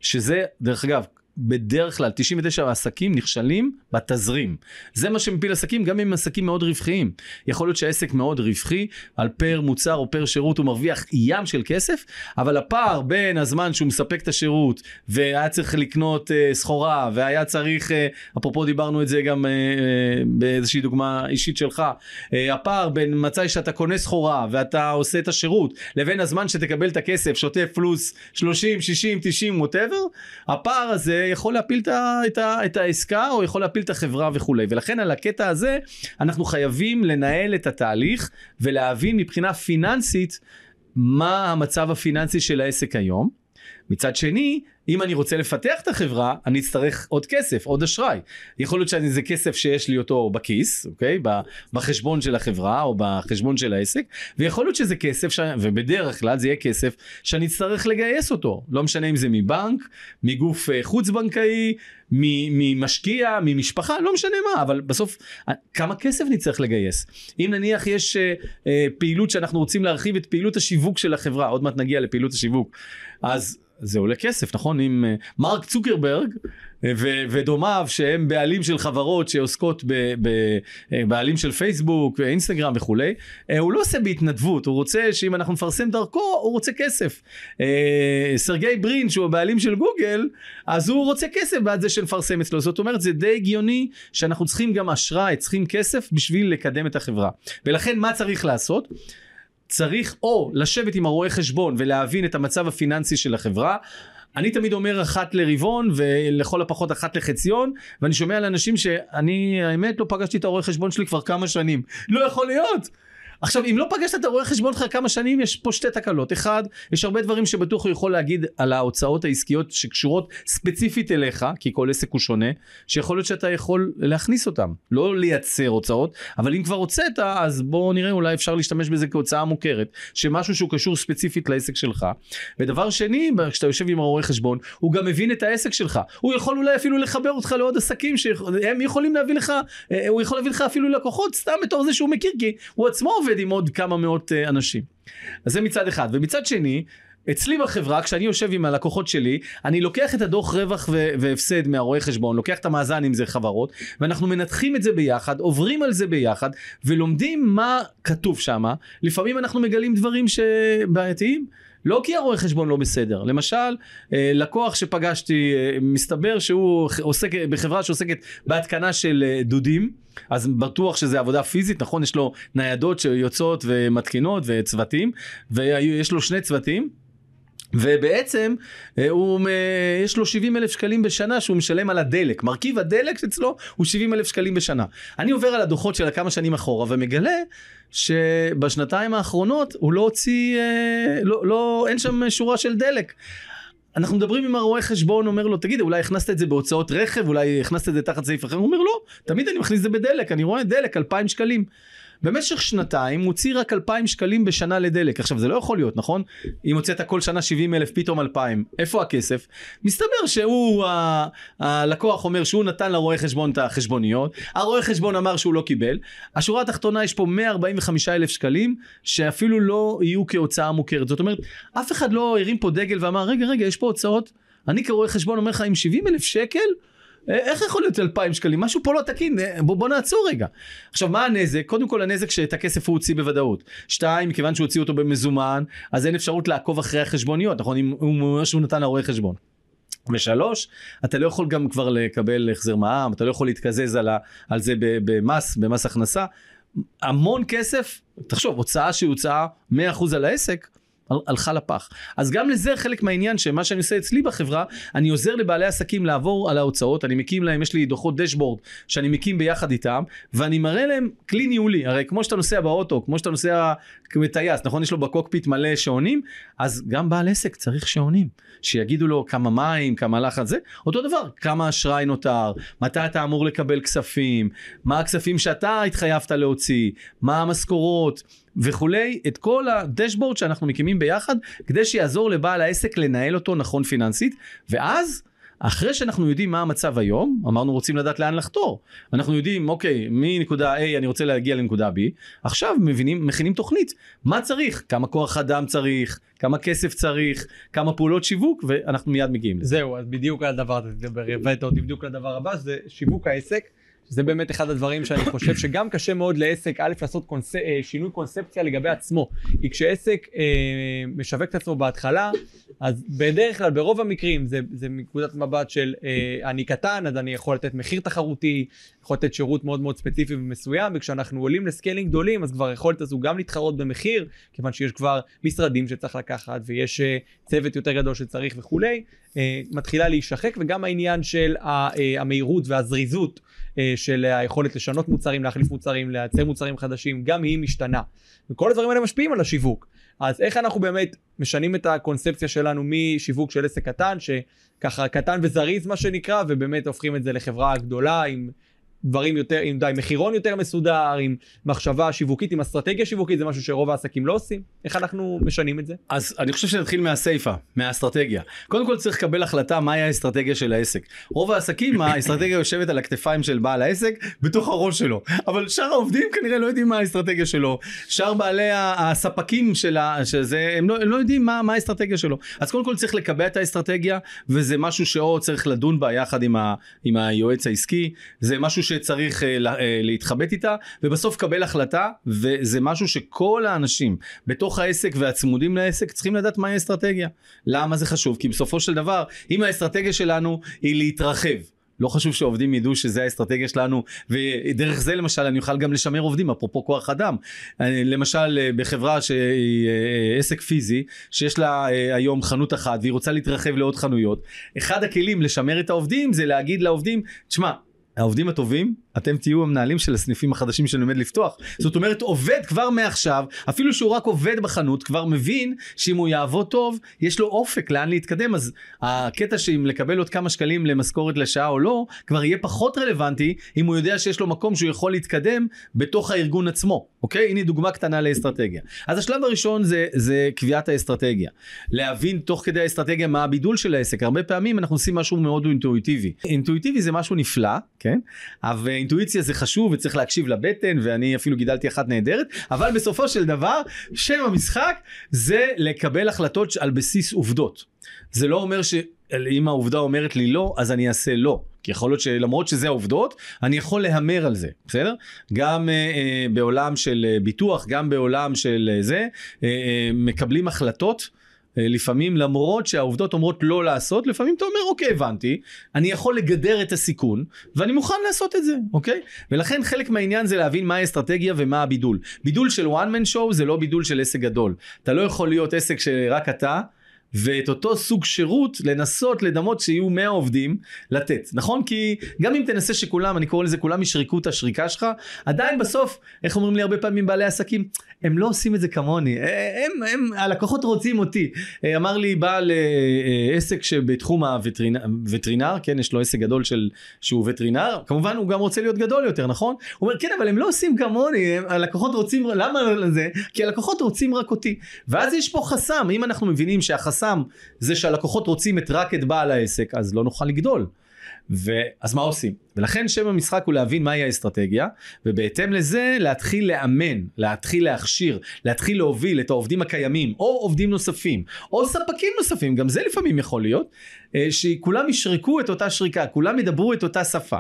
שזה, דרך אגב, בדרך כלל 99 עסקים נכשלים בתזרים. זה מה שמפיל עסקים גם אם עסקים מאוד רווחיים. יכול להיות שהעסק מאוד רווחי, על פר מוצר או פר שירות הוא מרוויח ים של כסף, אבל הפער בין הזמן שהוא מספק את השירות והיה צריך לקנות uh, סחורה והיה צריך, uh, אפרופו דיברנו את זה גם uh, uh, באיזושהי דוגמה אישית שלך, uh, הפער בין מצאי שאתה קונה סחורה ואתה עושה את השירות לבין הזמן שתקבל את הכסף שוטף פלוס 30, 60, 90, ווטאבר, הפער הזה יכול להפיל את, ה, את, העסקה או יכול להפיל את החברה וכולי. ולכן על הקטע הזה אנחנו חייבים לנהל את התהליך ולהבין מבחינה פיננסית מה המצב הפיננסי של העסק היום. מצד שני, אם אני רוצה לפתח את החברה, אני אצטרך עוד כסף, עוד אשראי. יכול להיות שזה כסף שיש לי אותו בכיס, אוקיי? בחשבון של החברה או בחשבון של העסק, ויכול להיות שזה כסף, ש... ובדרך כלל זה יהיה כסף שאני אצטרך לגייס אותו. לא משנה אם זה מבנק, מגוף אה, חוץ בנקאי, ממשקיע, ממשפחה, לא משנה מה, אבל בסוף אה, כמה כסף נצטרך לגייס. אם נניח יש אה, אה, פעילות שאנחנו רוצים להרחיב את פעילות השיווק של החברה, עוד מעט נגיע לפעילות השיווק, אז זה עולה כסף, נכון? עם אה, מרק צוקרברג אה, ו- ודומיו שהם בעלים של חברות שעוסקות בבעלים אה, של פייסבוק ואינסטגרם וכולי, הוא לא עושה בהתנדבות, הוא רוצה שאם אנחנו נפרסם דרכו, הוא רוצה כסף. סרגי ברין שהוא הבעלים של גוגל, אז הוא רוצה כסף בעד זה שנפרסם אצלו. זאת אומרת זה די הגיוני שאנחנו צריכים גם אשראי, צריכים כסף בשביל לקדם את החברה. ולכן מה צריך לעשות? צריך או לשבת עם הרואה חשבון ולהבין את המצב הפיננסי של החברה. אני תמיד אומר אחת לרבעון ולכל הפחות אחת לחציון ואני שומע על אנשים שאני האמת לא פגשתי את הרואה חשבון שלי כבר כמה שנים לא יכול להיות עכשיו אם לא פגשת את הרואה חשבון שלך כמה שנים יש פה שתי תקלות. אחד יש הרבה דברים שבטוח הוא יכול להגיד על ההוצאות העסקיות שקשורות ספציפית אליך כי כל עסק הוא שונה שיכול להיות שאתה יכול להכניס אותם. לא לייצר הוצאות אבל אם כבר הוצאת אז בוא נראה אולי אפשר להשתמש בזה כהוצאה מוכרת שמשהו שהוא קשור ספציפית לעסק שלך. ודבר שני כשאתה יושב עם הרואה חשבון הוא גם מבין את העסק שלך. הוא יכול אולי אפילו לחבר אותך לעוד עסקים שהם יכולים להביא לך אה, הוא יכול להביא לך אפילו לקוחות סתם בתור זה שהוא מכיר כי הוא עצמו עובד עם עוד כמה מאות uh, אנשים. אז זה מצד אחד. ומצד שני, אצלי בחברה, כשאני יושב עם הלקוחות שלי, אני לוקח את הדוח רווח ו- והפסד מהרואה חשבון, לוקח את המאזן אם זה חברות, ואנחנו מנתחים את זה ביחד, עוברים על זה ביחד, ולומדים מה כתוב שם. לפעמים אנחנו מגלים דברים שבעייתיים. לא כי הרואה חשבון לא בסדר. למשל, אה, לקוח שפגשתי, אה, מסתבר שהוא עוסק בחברה שעוסקת בהתקנה של אה, דודים, אז בטוח שזה עבודה פיזית, נכון? יש לו ניידות שיוצאות ומתקינות וצוותים, ויש לו שני צוותים. ובעצם הוא, יש לו 70 אלף שקלים בשנה שהוא משלם על הדלק. מרכיב הדלק אצלו הוא 70 אלף שקלים בשנה. אני עובר על הדוחות של כמה שנים אחורה ומגלה שבשנתיים האחרונות הוא לא הוציא, אה, לא, לא, אין שם שורה של דלק. אנחנו מדברים עם הרואה חשבון, אומר לו, תגיד, אולי הכנסת את זה בהוצאות רכב, אולי הכנסת את זה תחת סעיף אחר? הוא אומר, לא, תמיד אני מכניס את זה בדלק, אני רואה דלק, 2,000 שקלים. במשך שנתיים הוציא רק 2,000 שקלים בשנה לדלק. עכשיו זה לא יכול להיות, נכון? אם הוצאת כל שנה 70 אלף, פתאום 2,000. איפה הכסף? מסתבר שהוא, הלקוח אומר שהוא נתן לרואה חשבון את החשבוניות, הרואה חשבון אמר שהוא לא קיבל. השורה התחתונה יש פה 145 אלף שקלים שאפילו לא יהיו כהוצאה מוכרת. זאת אומרת, אף אחד לא הרים פה דגל ואמר, רגע, רגע, יש פה הוצאות. אני כרואה חשבון אומר לך, עם 70 אלף שקל, איך יכול להיות 2,000 שקלים? משהו פה לא תקין, אה, בוא, בוא נעצור רגע. עכשיו, מה הנזק? קודם כל הנזק שאת הכסף הוא הוציא בוודאות. שתיים, מכיוון שהוא הוציא אותו במזומן, אז אין אפשרות לעקוב אחרי החשבוניות, נכון? אם הוא שהוא נתן לרואה חשבון. ושלוש, אתה לא יכול גם כבר לקבל החזר מע"מ, אתה לא יכול להתקזז על, ה, על זה במס, במס הכנסה. המון כסף, תחשוב, הוצאה שהיא הוצאה 100% על העסק, הלכה לפח. אז גם לזה חלק מהעניין שמה שאני עושה אצלי בחברה, אני עוזר לבעלי עסקים לעבור על ההוצאות, אני מקים להם, יש לי דוחות דשבורד שאני מקים ביחד איתם, ואני מראה להם כלי ניהולי, הרי כמו שאתה נוסע באוטו, כמו שאתה נוסע כטייס, נכון? יש לו בקוקפיט מלא שעונים, אז גם בעל עסק צריך שעונים, שיגידו לו כמה מים, כמה לחץ זה, אותו דבר, כמה אשראי נותר, מתי אתה אמור לקבל כספים, מה הכספים שאתה התחייבת להוציא, מה המשכורות. וכולי, את כל הדשבורד שאנחנו מקימים ביחד, כדי שיעזור לבעל העסק לנהל אותו נכון פיננסית, ואז אחרי שאנחנו יודעים מה המצב היום, אמרנו רוצים לדעת לאן לחתור. אנחנו יודעים, אוקיי, מנקודה A אני רוצה להגיע לנקודה B, עכשיו מבינים, מכינים תוכנית. מה צריך? כמה כוח אדם צריך? כמה כסף צריך? כמה פעולות שיווק? ואנחנו מיד מגיעים לזה. זהו, אז בדיוק על הדבר הזה תדבר, הבאת אותי בדיוק לדבר הבא, זה שיווק העסק. זה באמת אחד הדברים שאני חושב שגם קשה מאוד לעסק, א', לעשות קונס... אה, שינוי קונספציה לגבי עצמו. כי כשעסק אה, משווק את עצמו בהתחלה, אז בדרך כלל, ברוב המקרים, זה, זה מנקודת מבט של אה, אני קטן, אז אני יכול לתת מחיר תחרותי, יכול לתת שירות מאוד מאוד ספציפי ומסוים, וכשאנחנו עולים ל scaling גדולים, אז כבר היכולת הזו גם להתחרות במחיר, כיוון שיש כבר משרדים שצריך לקחת, ויש אה, צוות יותר גדול שצריך וכולי, אה, מתחילה להישחק, וגם העניין של אה, המהירות והזריזות. של היכולת לשנות מוצרים, להחליף מוצרים, לייצר מוצרים חדשים, גם היא משתנה. וכל הדברים האלה משפיעים על השיווק. אז איך אנחנו באמת משנים את הקונספציה שלנו משיווק של עסק קטן, שככה קטן וזריז מה שנקרא, ובאמת הופכים את זה לחברה גדולה עם דברים יותר, עם די מחירון יותר מסודר, עם מחשבה שיווקית, עם אסטרטגיה שיווקית, זה משהו שרוב העסקים לא עושים. איך אנחנו משנים את זה? אז אני חושב שנתחיל מהסיפה, מהאסטרטגיה. קודם כל צריך לקבל החלטה מהי האסטרטגיה של העסק. רוב העסקים, האסטרטגיה יושבת על הכתפיים של בעל העסק, בתוך הראש שלו. אבל שאר העובדים כנראה לא יודעים מה האסטרטגיה שלו. שאר בעלי הספקים של ה- שזה, הם לא, הם לא יודעים מה, מה האסטרטגיה שלו. אז קודם כל צריך לקבע את האסטרטגיה, וזה משהו שאו צריך לדון בה יחד עם, ה, עם היועץ העסקי, זה משהו שצריך אה, אה, להתחבט איתה, ובסוף קבל החלטה, וזה משהו שכל האנשים בתוך העסק והצמודים לעסק צריכים לדעת מהי האסטרטגיה. למה זה חשוב? כי בסופו של דבר, אם האסטרטגיה שלנו היא להתרחב, לא חשוב שעובדים ידעו שזה האסטרטגיה שלנו ודרך זה למשל אני אוכל גם לשמר עובדים אפרופו כוח אדם אני, למשל אה, בחברה שהיא אה, עסק פיזי שיש לה אה, היום חנות אחת והיא רוצה להתרחב לעוד חנויות אחד הכלים לשמר את העובדים זה להגיד לעובדים תשמע העובדים הטובים אתם תהיו המנהלים של הסניפים החדשים שאני עומד לפתוח. זאת אומרת עובד כבר מעכשיו אפילו שהוא רק עובד בחנות כבר מבין שאם הוא יעבוד טוב יש לו אופק לאן להתקדם. אז הקטע שאם לקבל עוד כמה שקלים למשכורת לשעה או לא כבר יהיה פחות רלוונטי אם הוא יודע שיש לו מקום שהוא יכול להתקדם בתוך הארגון עצמו. אוקיי? הנה דוגמה קטנה לאסטרטגיה. אז השלב הראשון זה זה קביעת האסטרטגיה. להבין תוך כדי האסטרטגיה מה הבידול של העסק. הרבה פעמים אנחנו עושים משהו מאוד אינטואיטיבי. אינטואיטיבי זה משהו נפלא כן? אבל אינטואיציה זה חשוב וצריך להקשיב לבטן ואני אפילו גידלתי אחת נהדרת אבל בסופו של דבר שם המשחק זה לקבל החלטות על בסיס עובדות זה לא אומר שאם העובדה אומרת לי לא אז אני אעשה לא כי יכול להיות שלמרות שזה העובדות אני יכול להמר על זה בסדר גם אה, אה, בעולם של אה, ביטוח גם בעולם של אה, זה אה, מקבלים החלטות. אה, לפעמים למרות שהעובדות אומרות לא לעשות לפעמים אתה אומר אוקיי הבנתי אני יכול לגדר את הסיכון ואני מוכן לעשות את זה אוקיי? ולכן חלק מהעניין זה להבין מה האסטרטגיה ומה הבידול. בידול של one man show זה לא בידול של עסק גדול. אתה לא יכול להיות עסק שרק אתה ואת אותו סוג שירות לנסות לדמות שיהיו 100 עובדים לתת נכון? כי גם אם תנסה שכולם אני קורא לזה כולם ישרקו את השריקה שלך עדיין בסוף איך אומרים לי הרבה פעמים בעלי עסקים הם לא עושים את זה כמוני הם, הם הלקוחות רוצים אותי. אמר לי בעל אה, עסק שבתחום הווטרינר וטרינר כן יש לו עסק גדול של שהוא וטרינר כמובן הוא גם רוצה להיות גדול יותר נכון? הוא אומר כן אבל הם לא עושים כמוני הם, הלקוחות רוצים למה זה כי הלקוחות רוצים רק אותי. ואז יש פה חסם אם אנחנו מבינים שהחסם החסם זה שהלקוחות רוצים את רק את בעל העסק אז לא נוכל לגדול. ואז מה עושים? ולכן שם המשחק הוא להבין מהי האסטרטגיה ובהתאם לזה להתחיל לאמן, להתחיל להכשיר, להתחיל להוביל את העובדים הקיימים או עובדים נוספים או ספקים נוספים, גם זה לפעמים יכול להיות, שכולם ישרקו את אותה שריקה, כולם ידברו את אותה שפה.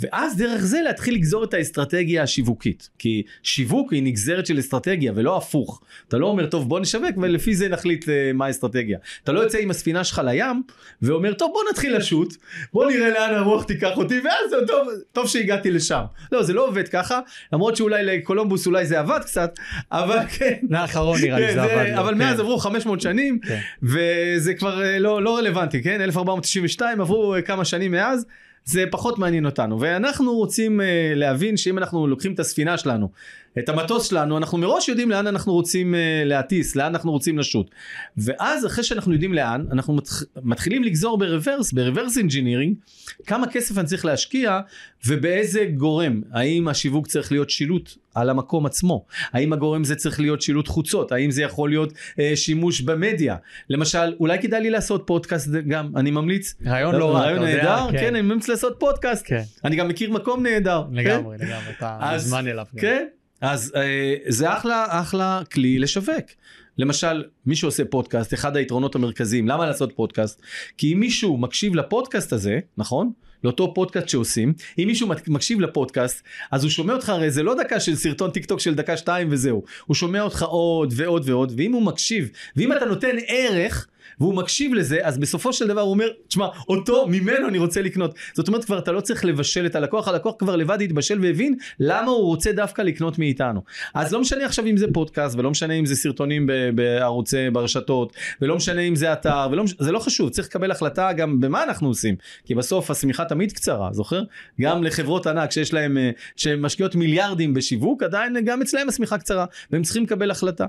ואז דרך זה להתחיל לגזור את האסטרטגיה השיווקית. כי שיווק היא נגזרת של אסטרטגיה ולא הפוך. אתה לא אומר טוב בוא נשווק ולפי זה נחליט מה האסטרטגיה. אתה לא יוצא עם הספינה שלך לים ואומר טוב בוא נתחיל לשוט בוא נראה לאן הרוח תיקח אותי ואז טוב, טוב שהגעתי לשם. לא זה לא עובד ככה למרות שאולי לקולומבוס אולי זה עבד קצת אבל כן. האחרון נראה לי כן, זה עבד אבל כן. מאז עברו 500 שנים כן. וזה כבר אה, לא, לא רלוונטי כן? 1492 עברו אה, כמה שנים מאז זה פחות מעניין אותנו ואנחנו רוצים uh, להבין שאם אנחנו לוקחים את הספינה שלנו את המטוס שלנו אנחנו מראש יודעים לאן אנחנו רוצים uh, להטיס לאן אנחנו רוצים לשוט. ואז אחרי שאנחנו יודעים לאן אנחנו מתח... מתחילים לגזור ב reverse ב reverse engineering כמה כסף אני צריך להשקיע ובאיזה גורם. האם השיווק צריך להיות שילוט על המקום עצמו? האם הגורם זה צריך להיות שילוט חוצות? האם זה יכול להיות uh, שימוש במדיה? למשל אולי כדאי לי לעשות פודקאסט גם אני ממליץ. רעיון לא רע, רעיון אתה יודע, נהדר כן. כן אני ממליץ לעשות פודקאסט. כן. אני גם מכיר מקום נהדר לגמרי, לגמרי, אתה אז- מוזמן אליו. כן אז אה, זה אחלה אחלה כלי לשווק. למשל מי שעושה פודקאסט אחד היתרונות המרכזיים למה לעשות פודקאסט? כי אם מישהו מקשיב לפודקאסט הזה נכון? לאותו פודקאסט שעושים אם מישהו מקשיב לפודקאסט אז הוא שומע אותך הרי זה לא דקה של סרטון טיק טוק של דקה שתיים וזהו. הוא שומע אותך עוד ועוד ועוד ואם הוא מקשיב ואם אתה נותן ערך והוא מקשיב לזה אז בסופו של דבר הוא אומר תשמע אותו ממנו אני רוצה לקנות. זאת אומרת כבר אתה לא צריך לבשל את הלקוח הלקוח כבר לבד התבשל והבין למה הוא רוצה דווקא לקנות מאיתנו. אז לא משנה עכשיו אם זה פודקאסט ולא משנה אם זה סרטונים בערוצי ברשתות ולא משנה אם זה אתר ולא מש... זה לא חשוב צריך לקבל החלטה גם במה אנחנו עושים. כי בסוף השמיכה תמיד קצרה זוכר? גם לחברות ענק שיש להם אה, שהן משקיעות מיליארדים בשיווק עדיין גם אצלהם השמיכה קצרה והם צריכים לקבל החלטה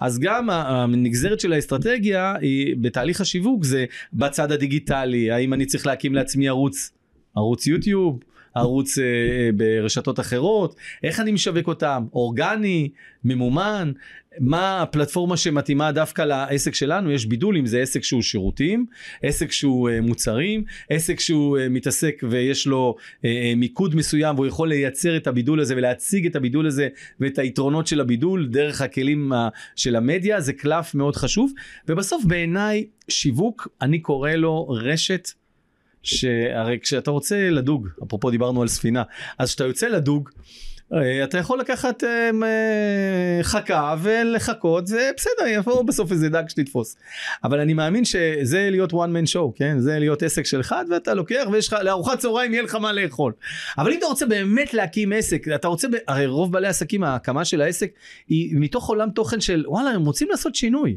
אז גם הנגזרת של האסטרטגיה היא בתהליך השיווק זה בצד הדיגיטלי האם אני צריך להקים לעצמי ערוץ ערוץ יוטיוב ערוץ אה, אה, ברשתות אחרות, איך אני משווק אותם, אורגני, ממומן, מה הפלטפורמה שמתאימה דווקא לעסק שלנו, יש בידול אם זה עסק שהוא שירותים, עסק שהוא אה, מוצרים, עסק שהוא אה, מתעסק ויש לו אה, מיקוד מסוים והוא יכול לייצר את הבידול הזה ולהציג את הבידול הזה ואת היתרונות של הבידול דרך הכלים של המדיה, זה קלף מאוד חשוב, ובסוף בעיניי שיווק, אני קורא לו רשת. שהרי כשאתה רוצה לדוג, אפרופו דיברנו על ספינה, אז כשאתה יוצא לדוג, אתה יכול לקחת אה, אה, חכה ולחכות זה בסדר יבוא בסוף איזה דג שתתפוס. אבל אני מאמין שזה להיות one man show כן? זה להיות עסק של אחד ואתה לוקח ויש לך לארוחת צהריים יהיה לך מה לאכול. אבל אם אתה רוצה באמת להקים עסק אתה רוצה הרי רוב בעלי עסקים ההקמה של העסק היא מתוך עולם תוכן של וואלה הם רוצים לעשות שינוי.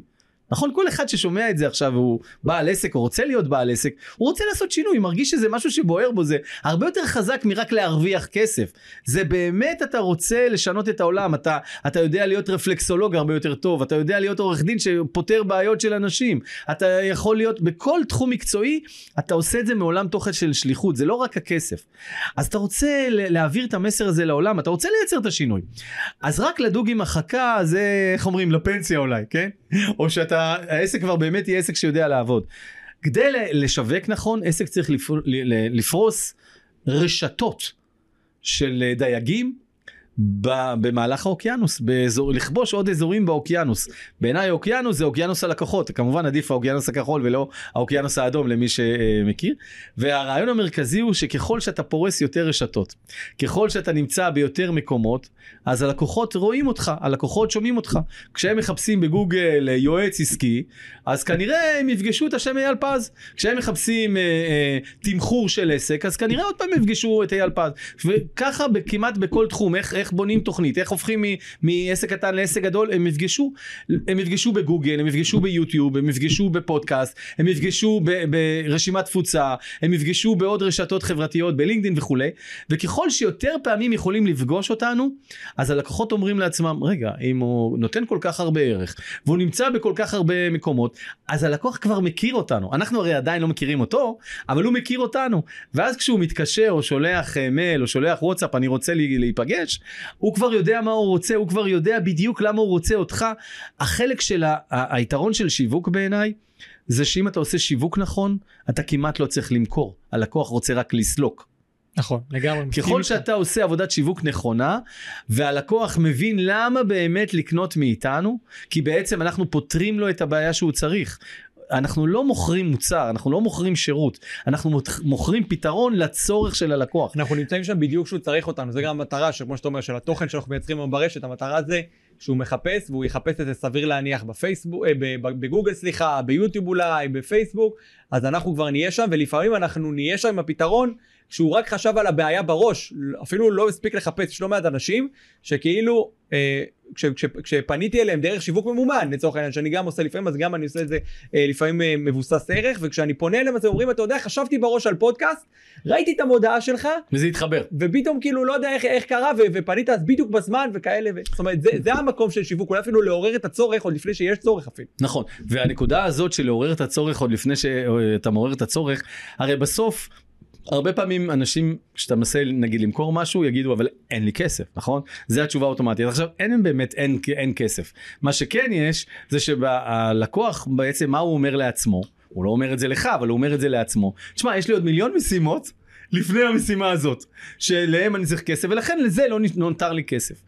נכון? כל אחד ששומע את זה עכשיו הוא בעל עסק או רוצה להיות בעל עסק, הוא רוצה לעשות שינוי, מרגיש שזה משהו שבוער בו, זה הרבה יותר חזק מרק להרוויח כסף. זה באמת אתה רוצה לשנות את העולם, אתה, אתה יודע להיות רפלקסולוג הרבה יותר טוב, אתה יודע להיות עורך דין שפותר בעיות של אנשים, אתה יכול להיות בכל תחום מקצועי, אתה עושה את זה מעולם תוכן של שליחות, זה לא רק הכסף. אז אתה רוצה להעביר את המסר הזה לעולם, אתה רוצה לייצר את השינוי. אז רק לדוג עם החכה זה, איך אומרים, לפנסיה אולי, כן? או שאתה העסק כבר באמת יהיה עסק שיודע לעבוד. כדי לשווק נכון, עסק צריך לפרוס רשתות של דייגים במהלך האוקיינוס, באזור, לכבוש עוד אזורים באוקיינוס. בעיניי האוקיינוס זה אוקיינוס הלקוחות, כמובן עדיף האוקיינוס הכחול ולא האוקיינוס האדום למי שמכיר. והרעיון המרכזי הוא שככל שאתה פורס יותר רשתות, ככל שאתה נמצא ביותר מקומות, אז הלקוחות רואים אותך, הלקוחות שומעים אותך. כשהם מחפשים בגוגל יועץ עסקי, אז כנראה הם יפגשו את השם אייל פז. כשהם מחפשים אה, אה, תמחור של עסק, אז כנראה עוד פעם יפגשו את אייל פז. וככה כמעט בכל תחום, איך, איך בונים תוכנית, איך הופכים מעסק קטן לעסק גדול, הם יפגשו, הם יפגשו בגוגל, הם יפגשו ביוטיוב, הם יפגשו בפודקאסט, הם יפגשו ברשימת תפוצה, הם יפגשו בעוד רשתות חברתיות, בלינקדאין וכולי, וככל שיותר פעמים יכולים לפגוש אותנו, אז הלקוחות אומרים לעצמם, רגע, אם הוא נותן כל כך הרבה ערך, והוא נמצא בכל כך הרבה מקומות, אז הלקוח כבר מכיר אותנו. אנחנו הרי עדיין לא מכירים אותו, אבל הוא מכיר אותנו. ואז כשהוא מתקשר או שולח אה, מייל או שולח וואטסאפ, אני רוצה להיפגש, הוא כבר יודע מה הוא רוצה, הוא כבר יודע בדיוק למה הוא רוצה אותך. החלק של ה- היתרון של שיווק בעיניי, זה שאם אתה עושה שיווק נכון, אתה כמעט לא צריך למכור. הלקוח רוצה רק לסלוק. נכון, לגמרי. ככל שאתה עושה עבודת שיווק נכונה, והלקוח מבין למה באמת לקנות מאיתנו, כי בעצם אנחנו פותרים לו את הבעיה שהוא צריך. אנחנו לא מוכרים מוצר, אנחנו לא מוכרים שירות, אנחנו מוכרים פתרון לצורך של הלקוח. אנחנו נמצאים שם בדיוק כשהוא צריך אותנו, זה גם המטרה, שכמו שאתה אומר, של התוכן שאנחנו מייצרים היום ברשת, המטרה זה שהוא מחפש, והוא יחפש את זה סביר להניח בפייסבוק, אה, בגוגל סליחה, ביוטיוב אולי, בפייסבוק, אז אנחנו כבר נהיה שם, ולפעמים אנחנו נהיה שם עם הפתרון. שהוא רק חשב על הבעיה בראש, אפילו לא הספיק לחפש, יש לא מעט אנשים שכאילו, אה, כש, כש, כשפניתי אליהם דרך שיווק ממומן, לצורך העניין, שאני גם עושה לפעמים, אז גם אני עושה את זה אה, לפעמים אה, מבוסס ערך, וכשאני פונה אליהם אז הם אומרים, אתה יודע, חשבתי בראש על פודקאסט, ראיתי את המודעה שלך, וזה התחבר, ופתאום כאילו לא יודע איך, איך קרה, ו, ופנית אז בדיוק בזמן וכאלה, ו... זאת אומרת, זה, זה המקום של שיווק, אולי אפילו לעורר את הצורך עוד לפני שיש צורך אפילו. נכון, והנקודה הזאת של לעורר את הצורך עוד לפני שאתה מעורר את הצורך, הרי בסוף הרבה פעמים אנשים, כשאתה מנסה נגיד למכור משהו, יגידו אבל אין לי כסף, נכון? זה התשובה האוטומטית. עכשיו אין באמת, אין, אין כסף. מה שכן יש, זה שהלקוח בעצם, מה הוא אומר לעצמו? הוא לא אומר את זה לך, אבל הוא אומר את זה לעצמו. תשמע, יש לי עוד מיליון משימות, לפני המשימה הזאת, שלהם אני צריך כסף, ולכן לזה לא נותר לי כסף.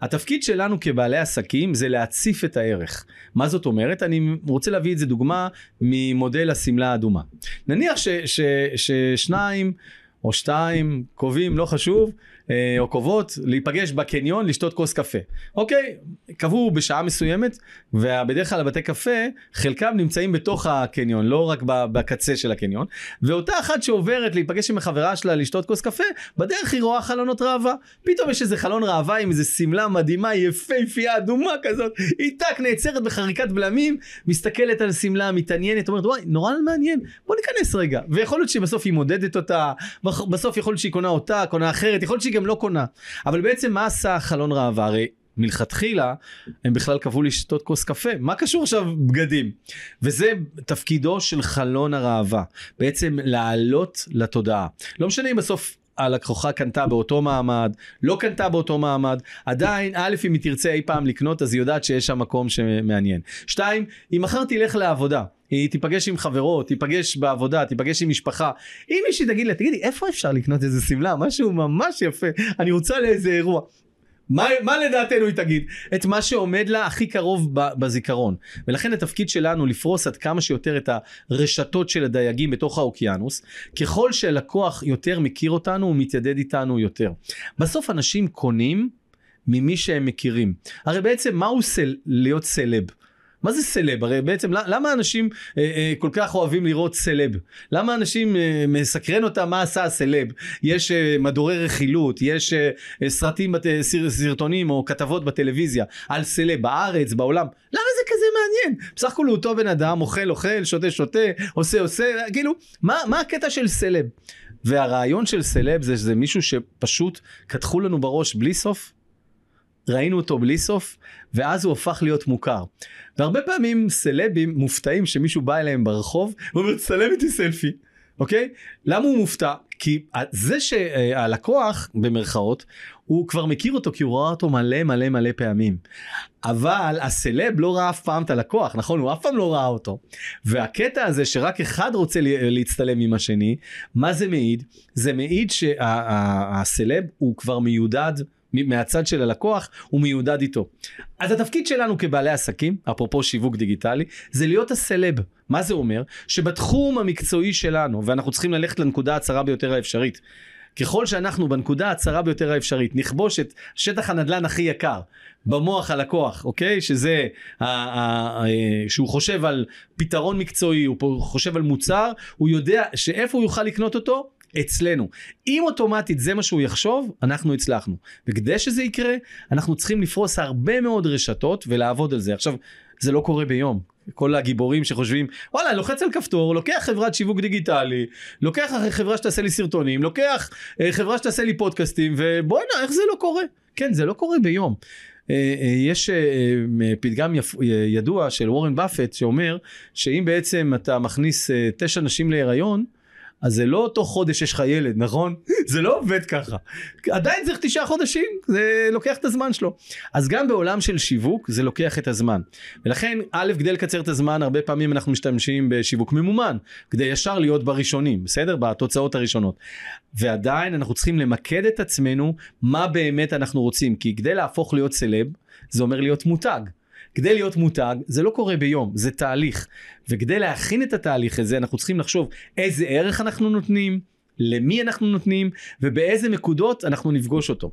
התפקיד שלנו כבעלי עסקים זה להציף את הערך. מה זאת אומרת? אני רוצה להביא את זה דוגמה ממודל השמלה האדומה. נניח ששניים או שתיים קובעים, לא חשוב, אה, או קובעות להיפגש בקניון לשתות כוס קפה. אוקיי, קבעו בשעה מסוימת, ובדרך כלל בתי קפה, חלקם נמצאים בתוך הקניון, לא רק בקצה של הקניון, ואותה אחת שעוברת להיפגש עם החברה שלה לשתות כוס קפה, בדרך היא רואה חלונות ראווה. פתאום יש איזה חלון ראווה עם איזה שמלה מדהימה, יפהפייה, אדומה כזאת, היא טק נעצרת בחריקת בלמים, מסתכלת על שמלה, מתעניינת, אומרת וואי, נורא מעניין, בוא ניכנס רגע. ויכול להיות שבסוף היא מודדת אותה, בסוף יכול להיות שהיא קונה אותה, קונה אחרת, יכול להיות שהיא גם לא קונה. אבל בעצם מה עשה חלון ראווה? הרי מלכתחילה הם בכלל קבעו לשתות כוס קפה. מה קשור עכשיו בגדים? וזה תפקידו של חלון הראווה. בעצם לעלות לתודעה. לא משנה אם בסוף הלקוחה קנתה באותו מעמד, לא קנתה באותו מעמד, עדיין, א', אם היא תרצה אי פעם לקנות, אז היא יודעת שיש שם מקום שמעניין. שתיים, היא מחר תלך לעבודה. היא תיפגש עם חברות, תיפגש בעבודה, תיפגש עם משפחה. אם מישהי תגיד לה, תגידי, איפה אפשר לקנות איזה שמלה? משהו ממש יפה, אני רוצה לאיזה אירוע. מה, מה לדעתנו היא תגיד? את מה שעומד לה הכי קרוב בזיכרון. ולכן התפקיד שלנו לפרוס עד כמה שיותר את הרשתות של הדייגים בתוך האוקיינוס. ככל שהלקוח יותר מכיר אותנו, הוא מתיידד איתנו יותר. בסוף אנשים קונים ממי שהם מכירים. הרי בעצם מהו סל, להיות סלב? מה זה סלב? הרי בעצם למה אנשים אה, אה, כל כך אוהבים לראות סלב? למה אנשים אה, מסקרן אותם מה עשה הסלב? יש אה, מדורי רכילות, יש אה, אה, סרטים, בת, סרטונים או כתבות בטלוויזיה על סלב בארץ, בעולם. למה זה כזה מעניין? בסך הכל הוא אותו בן אדם, אוכל אוכל, שותה שותה, עושה עושה, כאילו, מה, מה הקטע של סלב? והרעיון של סלב זה שזה מישהו שפשוט קדחו לנו בראש בלי סוף ראינו אותו בלי סוף, ואז הוא הפך להיות מוכר. והרבה פעמים סלבים מופתעים שמישהו בא אליהם ברחוב, ואומר, צלם איתי סלפי, אוקיי? למה הוא מופתע? כי זה שהלקוח, במרכאות, הוא כבר מכיר אותו כי הוא ראה אותו מלא מלא מלא פעמים. אבל הסלב לא ראה אף פעם את הלקוח, נכון? הוא אף פעם לא ראה אותו. והקטע הזה שרק אחד רוצה להצטלם עם השני, מה זה מעיד? זה מעיד שהסלב הוא כבר מיודד. מהצד של הלקוח הוא מיודד איתו. אז התפקיד שלנו כבעלי עסקים, אפרופו שיווק דיגיטלי, זה להיות הסלב. מה זה אומר? שבתחום המקצועי שלנו, ואנחנו צריכים ללכת לנקודה הצרה ביותר האפשרית, ככל שאנחנו בנקודה הצרה ביותר האפשרית נכבוש את שטח הנדלן הכי יקר במוח הלקוח, אוקיי? שזה, ה, ה, ה, שהוא חושב על פתרון מקצועי, הוא חושב על מוצר, הוא יודע שאיפה הוא יוכל לקנות אותו? אצלנו. אם אוטומטית זה מה שהוא יחשוב, אנחנו הצלחנו. וכדי שזה יקרה, אנחנו צריכים לפרוס הרבה מאוד רשתות ולעבוד על זה. עכשיו, זה לא קורה ביום. כל הגיבורים שחושבים, וואלה, לוחץ על כפתור, לוקח חברת שיווק דיגיטלי, לוקח חברה שתעשה לי סרטונים, לוקח אה, חברה שתעשה לי פודקאסטים, ובואנה, איך זה לא קורה? כן, זה לא קורה ביום. אה, אה, יש פתגם ידוע של וורן באפט שאומר שאם בעצם אתה מכניס תשע נשים להיריון, אז זה לא תוך חודש יש לך ילד, נכון? זה לא עובד ככה. עדיין צריך תשעה חודשים, זה לוקח את הזמן שלו. אז גם בעולם של שיווק זה לוקח את הזמן. ולכן, א', כדי לקצר את הזמן, הרבה פעמים אנחנו משתמשים בשיווק ממומן, כדי ישר להיות בראשונים, בסדר? בתוצאות הראשונות. ועדיין אנחנו צריכים למקד את עצמנו מה באמת אנחנו רוצים, כי כדי להפוך להיות סלב, זה אומר להיות מותג. כדי להיות מותג, זה לא קורה ביום, זה תהליך. וכדי להכין את התהליך הזה, אנחנו צריכים לחשוב איזה ערך אנחנו נותנים, למי אנחנו נותנים ובאיזה נקודות אנחנו נפגוש אותו.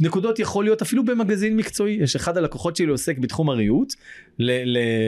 נקודות יכול להיות אפילו במגזין מקצועי, יש אחד הלקוחות שלי עוסק בתחום הריהוט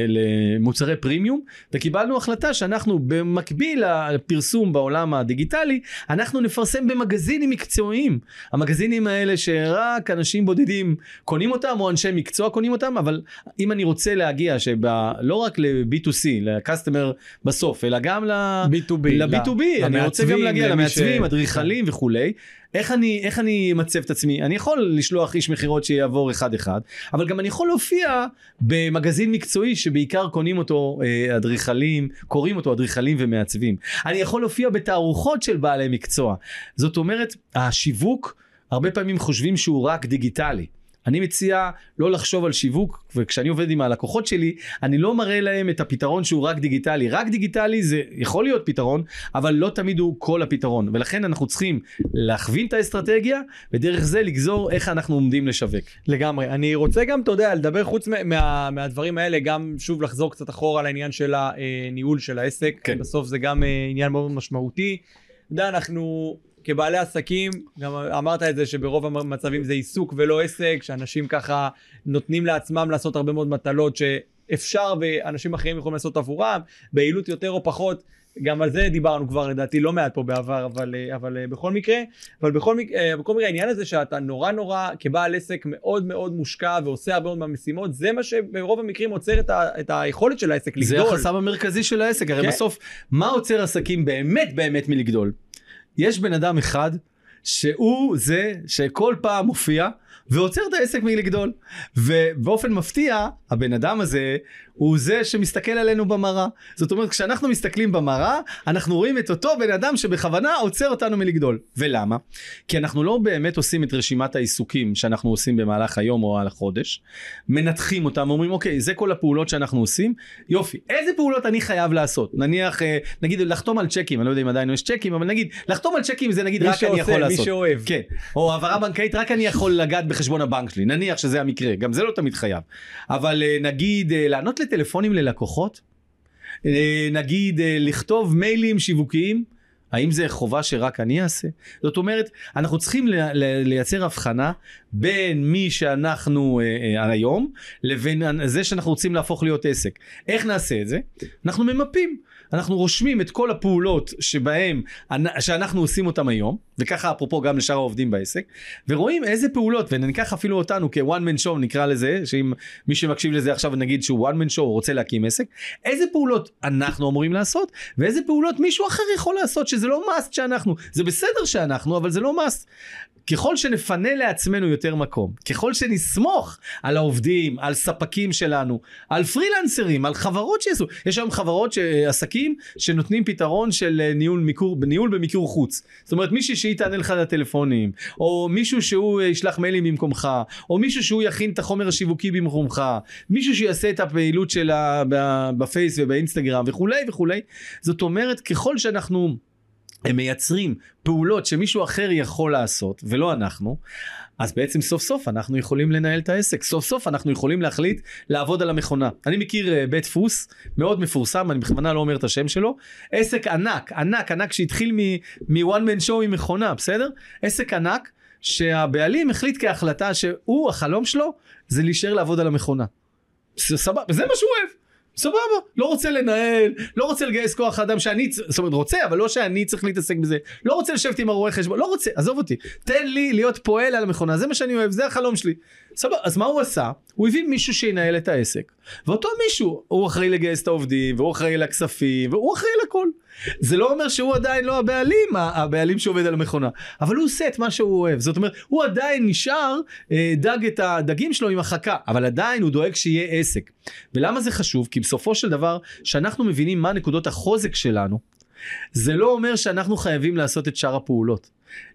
למוצרי פרימיום וקיבלנו החלטה שאנחנו במקביל לפרסום בעולם הדיגיטלי אנחנו נפרסם במגזינים מקצועיים. המגזינים האלה שרק אנשים בודדים קונים אותם או אנשי מקצוע קונים אותם אבל אם אני רוצה להגיע שלא רק ל-B2C, ל-customer בסוף אלא גם ל-B2B, ל-B2B, אני רוצה גם להגיע למעצבים, אדריכלים וכולי. איך אני, איך אני אמצב את עצמי? אני יכול לשלוח איש מכירות שיעבור אחד אחד, אבל גם אני יכול להופיע במגזין מקצועי שבעיקר קונים אותו אה, אדריכלים, קוראים אותו אדריכלים ומעצבים. אני יכול להופיע בתערוכות של בעלי מקצוע. זאת אומרת, השיווק, הרבה פעמים חושבים שהוא רק דיגיטלי. אני מציע לא לחשוב על שיווק, וכשאני עובד עם הלקוחות שלי, אני לא מראה להם את הפתרון שהוא רק דיגיטלי. רק דיגיטלי זה יכול להיות פתרון, אבל לא תמיד הוא כל הפתרון. ולכן אנחנו צריכים להכווין את האסטרטגיה, ודרך זה לגזור איך אנחנו עומדים לשווק. לגמרי. אני רוצה גם, אתה יודע, לדבר חוץ מה, מהדברים האלה, גם שוב לחזור קצת אחורה לעניין של הניהול של העסק. כן. בסוף זה גם אה, עניין מאוד משמעותי. אתה יודע, אנחנו כבעלי עסקים, גם אמרת את זה שברוב המצבים זה עיסוק ולא עסק, שאנשים ככה נותנים לעצמם לעשות הרבה מאוד מטלות שאפשר ואנשים אחרים יכולים לעשות עבורם, ביעילות יותר או פחות. גם על זה דיברנו כבר לדעתי לא מעט פה בעבר, אבל, אבל בכל מקרה, אבל בכל, בכל מקרה העניין הזה שאתה נורא נורא כבעל עסק מאוד מאוד מושקע ועושה הרבה מאוד מהמשימות, זה מה שברוב המקרים עוצר את, ה, את היכולת של העסק לגדול. זה החסם המרכזי של העסק, הרי כן. בסוף, מה עוצר עסקים באמת באמת מלגדול? יש בן אדם אחד שהוא זה שכל פעם מופיע ועוצר את העסק מלגדול. ובאופן מפתיע, הבן אדם הזה הוא זה שמסתכל עלינו במראה. זאת אומרת, כשאנחנו מסתכלים במראה, אנחנו רואים את אותו בן אדם שבכוונה עוצר אותנו מלגדול. ולמה? כי אנחנו לא באמת עושים את רשימת העיסוקים שאנחנו עושים במהלך היום או על החודש, מנתחים אותם, אומרים, אוקיי, זה כל הפעולות שאנחנו עושים, יופי, איזה פעולות אני חייב לעשות? נניח, אה, נגיד לחתום על צ'קים, אני לא יודע אם עדיין יש צ'קים, אבל נגיד, לחתום על צ'קים זה נגיד רק שעושה, אני יכול לעשות. מי שאוהב. כן, או העברה בנקאית רק אני יכול לגעת בחשבון הבנק שלי, נניח שזה המקרה, גם זה לא תמיד חייב. אבל אה, נגיד אה, לענות לטלפונים ללקוחות, אה, נגיד לכתוב מיילים שיווקיים, האם זה חובה שרק אני אעשה? זאת אומרת, אנחנו צריכים לייצר הבחנה בין מי שאנחנו אה, אה, היום לבין זה שאנחנו רוצים להפוך להיות עסק. איך נעשה את זה? אנחנו ממפים. אנחנו רושמים את כל הפעולות שבהם, שאנחנו עושים אותם היום, וככה אפרופו גם לשאר העובדים בעסק, ורואים איזה פעולות, וניקח אפילו אותנו כוואן מן שואו נקרא לזה, שאם מי שמקשיב לזה עכשיו נגיד שהוא וואן מן שואו רוצה להקים עסק, איזה פעולות אנחנו אמורים לעשות, ואיזה פעולות מישהו אחר יכול לעשות, שזה לא must שאנחנו, זה בסדר שאנחנו, אבל זה לא must. ככל שנפנה לעצמנו יותר מקום, ככל שנסמוך על העובדים, על ספקים שלנו, על פרילנסרים, על חברות שיעשו, יש היום חברות, ש... עסקים שנותנים פתרון של אה, ניהול, מיקור, ניהול במיקור חוץ. זאת אומרת מישהי שהיא תענה לך לטלפונים, או מישהו שהוא אה, ישלח מיילים במקומך, או מישהו שהוא יכין את החומר השיווקי במקומך, מישהו שיעשה את הפעילות שלה בפייס ובאינסטגרם וכולי וכולי. זאת אומרת ככל שאנחנו הם מייצרים פעולות שמישהו אחר יכול לעשות ולא אנחנו, אז בעצם סוף סוף אנחנו יכולים לנהל את העסק, סוף סוף אנחנו יכולים להחליט לעבוד על המכונה. אני מכיר uh, בית דפוס מאוד מפורסם, אני בכוונה לא אומר את השם שלו, עסק ענק, ענק, ענק שהתחיל מ-one man show עם מכונה, בסדר? עסק ענק שהבעלים החליט כהחלטה שהוא, החלום שלו, זה להישאר לעבוד על המכונה. סבבה, זה מה שהוא אוהב. סבבה, לא רוצה לנהל, לא רוצה לגייס כוח אדם שאני, זאת אומרת רוצה, אבל לא שאני צריך להתעסק בזה, לא רוצה לשבת עם הרואה חשבון, לא רוצה, עזוב אותי, תן לי להיות פועל על המכונה, זה מה שאני אוהב, זה החלום שלי. סבבה, אז מה הוא עשה? הוא הביא מישהו שינהל את העסק, ואותו מישהו, הוא אחראי לגייס את העובדים, והוא אחראי לכספים, והוא אחראי לכל. זה לא אומר שהוא עדיין לא הבעלים, הבעלים שעובד על המכונה, אבל הוא עושה את מה שהוא אוהב, זאת אומרת, הוא עדיין נשאר אה, דג את הדגים שלו עם החכה, אבל עדיין הוא דואג שיהיה עסק. ולמה זה חשוב? כי בסופו של דבר, שאנחנו מבינים מה נקודות החוזק שלנו, זה לא אומר שאנחנו חייבים לעשות את שאר הפעולות.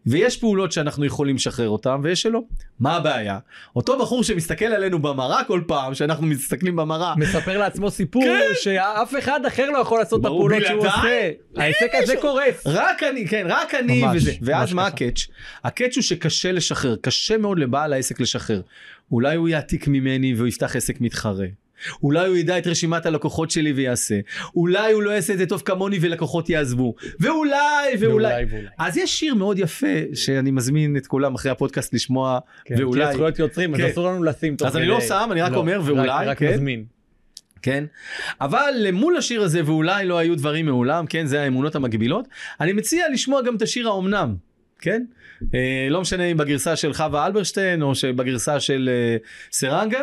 ויש פעולות שאנחנו יכולים לשחרר אותן ויש שלא. מה הבעיה? אותו בחור שמסתכל עלינו במראה כל פעם שאנחנו מסתכלים במראה. מספר לעצמו סיפור כן. שאף אחד אחר לא יכול לעשות את הפעולות שהוא עושה. העסק הזה קורס. רק אני, כן, רק אני ממש, וזה. ואז מה ה catch? ה catch הוא שקשה לשחרר, קשה מאוד לבעל העסק לשחרר. אולי הוא יעתיק ממני והוא יפתח עסק מתחרה. אולי הוא ידע את רשימת הלקוחות שלי ויעשה. אולי הוא לא יעשה את זה טוב כמוני ולקוחות יעזבו. ואולי, ואולי. ואולי, ואולי. אז יש שיר מאוד יפה שאני מזמין את כולם אחרי הפודקאסט לשמוע, כן, ואולי. כי זכויות יוצרים, כן. אז אסור לנו לשים תוך אז אני לא שם, אני רק לא, אומר ואולי. רק, רק כן. מזמין. כן? אבל למול השיר הזה ואולי לא היו דברים מעולם, כן? זה האמונות המגבילות. אני מציע לשמוע גם את השיר האומנם, כן? אה, לא משנה אם בגרסה של חווה אלברשטיין או בגרסה של אה, סרנגה.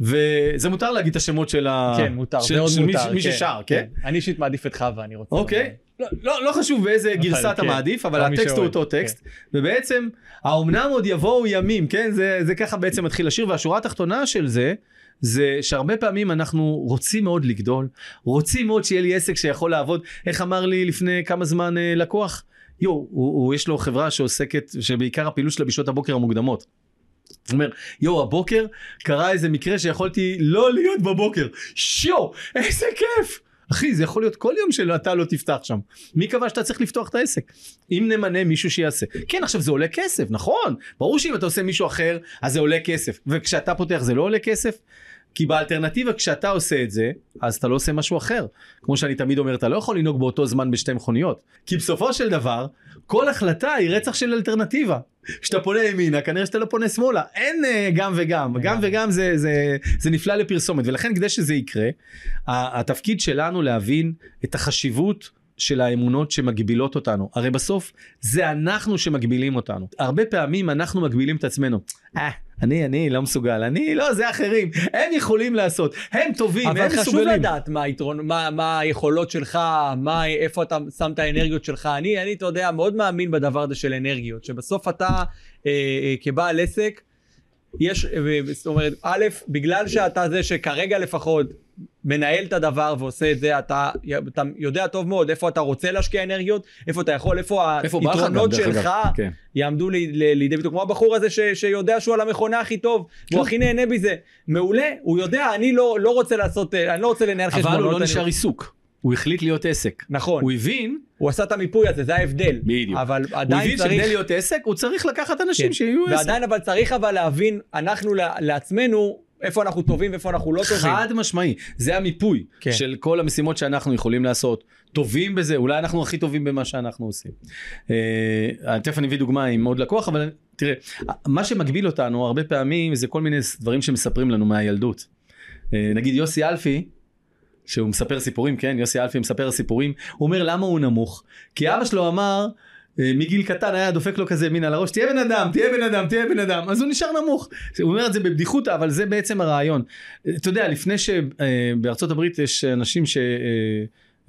וזה מותר להגיד את השמות של ה... כן, מותר, של, מאוד של מותר. מי, מי כן, ששר, כן? כן? אני אישית מעדיף את חווה, אני רוצה... אוקיי. לא, לא, לא חשוב באיזה גרסה אתה כן. מעדיף, אבל הטקסט הוא אותו טקסט, כן. ובעצם, האומנם עוד יבואו ימים, כן? זה, זה ככה בעצם מתחיל השיר, והשורה התחתונה של זה, זה שהרבה פעמים אנחנו רוצים מאוד לגדול, רוצים מאוד שיהיה לי עסק שיכול לעבוד. איך אמר לי לפני כמה זמן אה, לקוח? יו, הוא, הוא, יש לו חברה שעוסקת, שבעיקר הפעילות שלה בשעות הבוקר המוקדמות. הוא אומר, יואו, הבוקר קרה איזה מקרה שיכולתי לא להיות בבוקר. שיו, איזה כיף! אחי, זה יכול להיות כל יום שאתה לא תפתח שם. מי קבע שאתה צריך לפתוח את העסק? אם נמנה מישהו שיעשה. כן, עכשיו זה עולה כסף, נכון. ברור שאם אתה עושה מישהו אחר, אז זה עולה כסף. וכשאתה פותח זה לא עולה כסף? כי באלטרנטיבה כשאתה עושה את זה, אז אתה לא עושה משהו אחר. כמו שאני תמיד אומר, אתה לא יכול לנהוג באותו זמן בשתי מכוניות. כי בסופו של דבר, כל החלטה היא רצח של אלטרנטיבה. כשאתה פונה ימינה, כנראה שאתה לא פונה שמאלה. אין uh, גם וגם. גם וגם זה, זה, זה נפלא לפרסומת. ולכן כדי שזה יקרה, התפקיד שלנו להבין את החשיבות של האמונות שמגבילות אותנו. הרי בסוף זה אנחנו שמגבילים אותנו. הרבה פעמים אנחנו מגבילים את עצמנו. אה, אני, אני לא מסוגל, אני לא, זה אחרים, הם יכולים לעשות, הם טובים, הם מסוגלים. אבל חשוב לדעת מה היתרון, מה, מה היכולות שלך, מה, איפה אתה שם את האנרגיות שלך. אני, אני, אתה יודע, מאוד מאמין בדבר הזה של אנרגיות, שבסוף אתה, אה, אה, כבעל עסק, יש, אה, זאת אומרת, א', בגלל שאתה זה שכרגע לפחות מנהל את הדבר ועושה את זה, אתה, אתה יודע טוב מאוד איפה אתה רוצה להשקיע אנרגיות, איפה אתה יכול, איפה איפה היתרונות שלך. כן. יעמדו לי- ל- לידי ביטוי, כמו הבחור הזה ש, שיודע שהוא על המכונה הכי טוב, כן. והוא הכי נהנה מזה. מעולה, הוא יודע, אני לא, לא רוצה לעשות, אה, אני לא רוצה לנהל חשבונות. אבל הוא לא אני- נשאר עיסוק. הוא החליט להיות עסק. נכון, הוא הבין, הוא עשה את המיפוי הזה, זה ההבדל. בדיוק. אבל הוא עדיין הבין צריך... שכדי להיות עסק הוא צריך לקחת אנשים כן. שיהיו עסק. ועדיין אבל צריך אבל להבין, אנחנו לעצמנו, איפה אנחנו טובים ואיפה אנחנו לא טובים. חד משמעי, זה המיפוי כן. של כל המשימות שאנחנו יכולים לעשות. טובים בזה, אולי אנחנו הכי טובים במה שאנחנו עושים. אה, תכף אני אביא דוגמה עם עוד לקוח, אבל תראה, מה שמגביל אותנו הרבה פעמים זה כל מיני דברים שמספרים לנו מהילדות. אה, נגיד יוסי אלפי, שהוא מספר סיפורים, כן, יוסי אלפי מספר סיפורים, הוא אומר למה הוא נמוך? כי אבא שלו אמר, אה, מגיל קטן היה דופק לו כזה מין על הראש, תהיה בן אדם, תהיה בן אדם, תהיה בן אדם, אז הוא נשאר נמוך. הוא אומר את זה בבדיחותא, אבל זה בעצם הרעיון. אה, אתה יודע, לפני שבארצות הברית יש אנשים ש...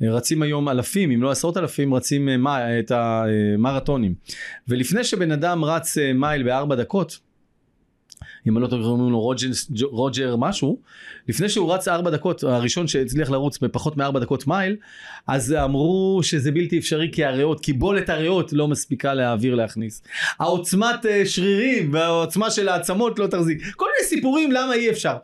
אה, רצים היום אלפים, אם לא עשרות אלפים, רצים אה, את המרתונים. ולפני שבן אדם רץ אה, מייל בארבע דקות, אם אני לא טועה קוראים לו רוג'ר, רוג'ר משהו, לפני שהוא רץ ארבע דקות, הראשון שהצליח לרוץ בפחות מארבע דקות מייל, אז אמרו שזה בלתי אפשרי כי הריאות, קיבולת הריאות לא מספיקה להעביר להכניס. העוצמת אה, שרירים והעוצמה של העצמות לא תחזיק. כל מיני סיפורים למה אי אפשר.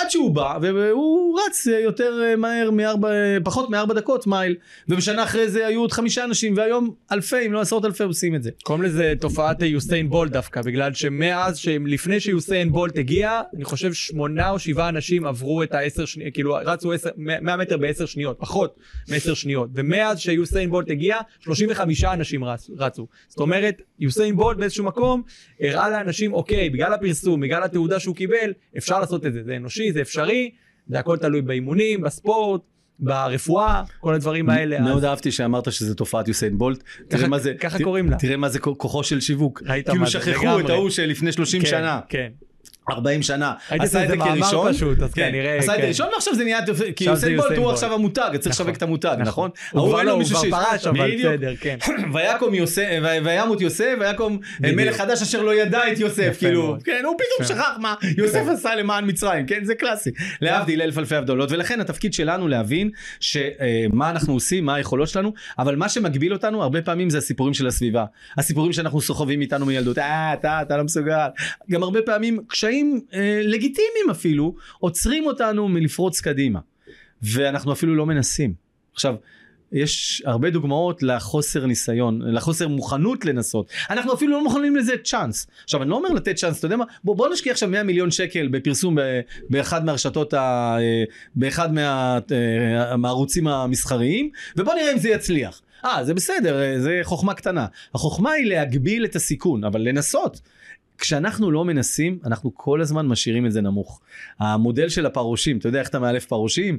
עד שהוא בא והוא רץ אה, יותר אה, מהר מארבע, אה, פחות מארבע דקות מייל ובשנה אחרי זה היו עוד חמישה אנשים והיום אלפי אם לא עשרות אלפי עושים את זה. קוראים לזה תופעת יוסיין בולט דווקא, בגלל שמאז, לפני שיוסיין בולט הגיע, אני חושב שמונה או שבעה אנשים עברו את העשר שניות, כאילו רצו עשר- 100 מטר בעשר שניות, פחות מעשר שניות, ומאז שיוסיין בולט הגיע, 35 אנשים רצ, רצו. זאת אומרת, יוסיין בולט באיזשהו מקום הראה לאנשים, אוקיי, בגלל הפרסום, בגלל התעודה שהוא קיבל, אפשר לעשות את זה, זה אנושי, זה אפשרי, זה הכל תלוי באימונים, בספורט. ברפואה, כל הדברים האלה. מאוד אהבתי שאמרת שזה תופעת יוסיין בולט. תראה מה זה, ככה קוראים לה. תראה מה זה כוחו של שיווק. כאילו שכחו. את ההוא שלפני 30 כן, שנה. כן. 40 שנה, עשה את זה כראשון, פשוט, אז כן, כנראה, עשה את זה כן. ראשון ועכשיו זה נהיה, כי זה יוסיין בולט הוא. עכשיו המותג, צריך נכון, לשווק את המותג, נכון? הוא ההוא כבר לא, הוא כבר פרש, אבל. בסדר, כן. ויקום יוסף, וימות יוסף, ויקום בדיוק. מלך חדש אשר לא ידע את יוסף, כאילו. כן, הוא פתאום. שכח מה יוסף עשה למען מצרים, כן, זה קלאסי. להבדיל אלף אלפי הבדלות, ולכן התפקיד שלנו להבין שמה אנחנו עושים, מה היכולות שלנו, אבל מה שמגביל אותנו הרבה פעמים זה הסיפורים של הסביבה. הסיפורים שאנחנו סוחבים איתנו מילדות, אה, אתה, אתה לא מסוגל. גם הרבה פעמים קשיים אה, לגיטימיים אפילו, עוצרים אותנו מלפרוץ קדימה. ואנחנו אפילו לא מנסים. עכשיו, יש הרבה דוגמאות לחוסר ניסיון, לחוסר מוכנות לנסות. אנחנו אפילו לא מוכנים לזה צ'אנס. עכשיו, אני לא אומר לתת צ'אנס, אתה יודע מה? בוא, בוא נשקיע עכשיו 100 מיליון שקל בפרסום ב, באחד מהרשתות, ה, אה, באחד מה, אה, מהערוצים המסחריים, ובוא נראה אם זה יצליח. אה, זה בסדר, אה, זה חוכמה קטנה. החוכמה היא להגביל את הסיכון, אבל לנסות. כשאנחנו לא מנסים, אנחנו כל הזמן משאירים את זה נמוך. המודל של הפרושים, אתה יודע איך אתה מאלף פרושים?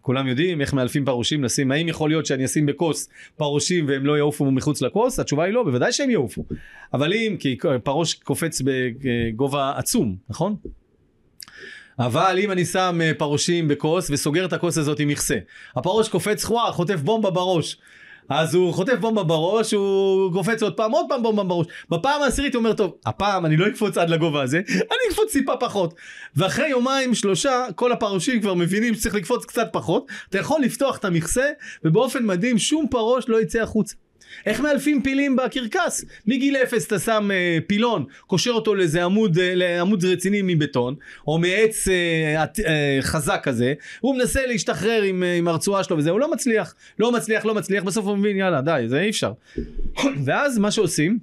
כולם יודעים איך מאלפים פרושים לשים, האם יכול להיות שאני אשים בכוס פרושים והם לא יעופו מחוץ לכוס? התשובה היא לא, בוודאי שהם יעופו. אבל אם, כי פרוש קופץ בגובה עצום, נכון? אבל אם אני שם אה, פרושים בכוס וסוגר את הכוס הזאת עם מכסה, הפרוש קופץ חוואה, חוטף בומבה בראש. אז הוא חוטף בומבה בראש, הוא קופץ עוד פעם, עוד פעם בומבה בראש. בפעם העשירית הוא אומר, טוב, הפעם אני לא אקפוץ עד לגובה הזה, אני אקפוץ טיפה פחות. ואחרי יומיים שלושה, כל הפרושים כבר מבינים שצריך לקפוץ קצת פחות. אתה יכול לפתוח את המכסה, ובאופן מדהים שום פרוש לא יצא החוצה. איך מאלפים פילים בקרקס? מגיל אפס אתה שם אה, פילון, קושר אותו לאיזה עמוד, אה, לעמוד רציני מבטון, או מעץ אה, אה, חזק כזה, הוא מנסה להשתחרר עם, אה, עם הרצועה שלו וזה, הוא לא מצליח, לא מצליח, לא מצליח, בסוף הוא מבין, יאללה, די, זה אי אפשר. ואז מה שעושים,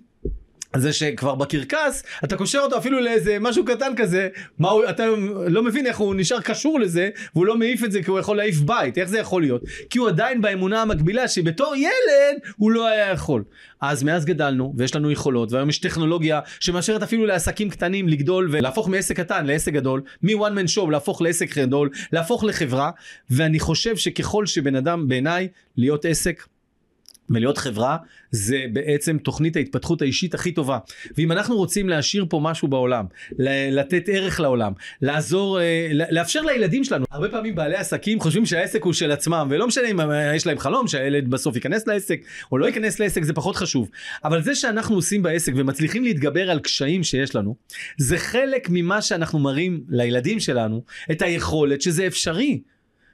זה שכבר בקרקס אתה קושר אותו אפילו לאיזה משהו קטן כזה מה הוא, אתה לא מבין איך הוא נשאר קשור לזה והוא לא מעיף את זה כי הוא יכול להעיף בית. איך זה יכול להיות? כי הוא עדיין באמונה המקבילה שבתור ילד הוא לא היה יכול. אז מאז גדלנו ויש לנו יכולות והיום יש טכנולוגיה שמאשרת אפילו לעסקים קטנים לגדול ולהפוך מעסק קטן לעסק גדול מ-one man show להפוך לעסק גדול להפוך לחברה ואני חושב שככל שבן אדם בעיניי להיות עסק ולהיות חברה זה בעצם תוכנית ההתפתחות האישית הכי טובה. ואם אנחנו רוצים להשאיר פה משהו בעולם, לתת ערך לעולם, לעזור, אה, לאפשר לילדים שלנו. הרבה פעמים בעלי עסקים חושבים שהעסק הוא של עצמם, ולא משנה אם אה, יש להם חלום שהילד בסוף ייכנס לעסק או לא ייכנס לעסק, זה פחות חשוב. אבל זה שאנחנו עושים בעסק ומצליחים להתגבר על קשיים שיש לנו, זה חלק ממה שאנחנו מראים לילדים שלנו, את היכולת שזה אפשרי.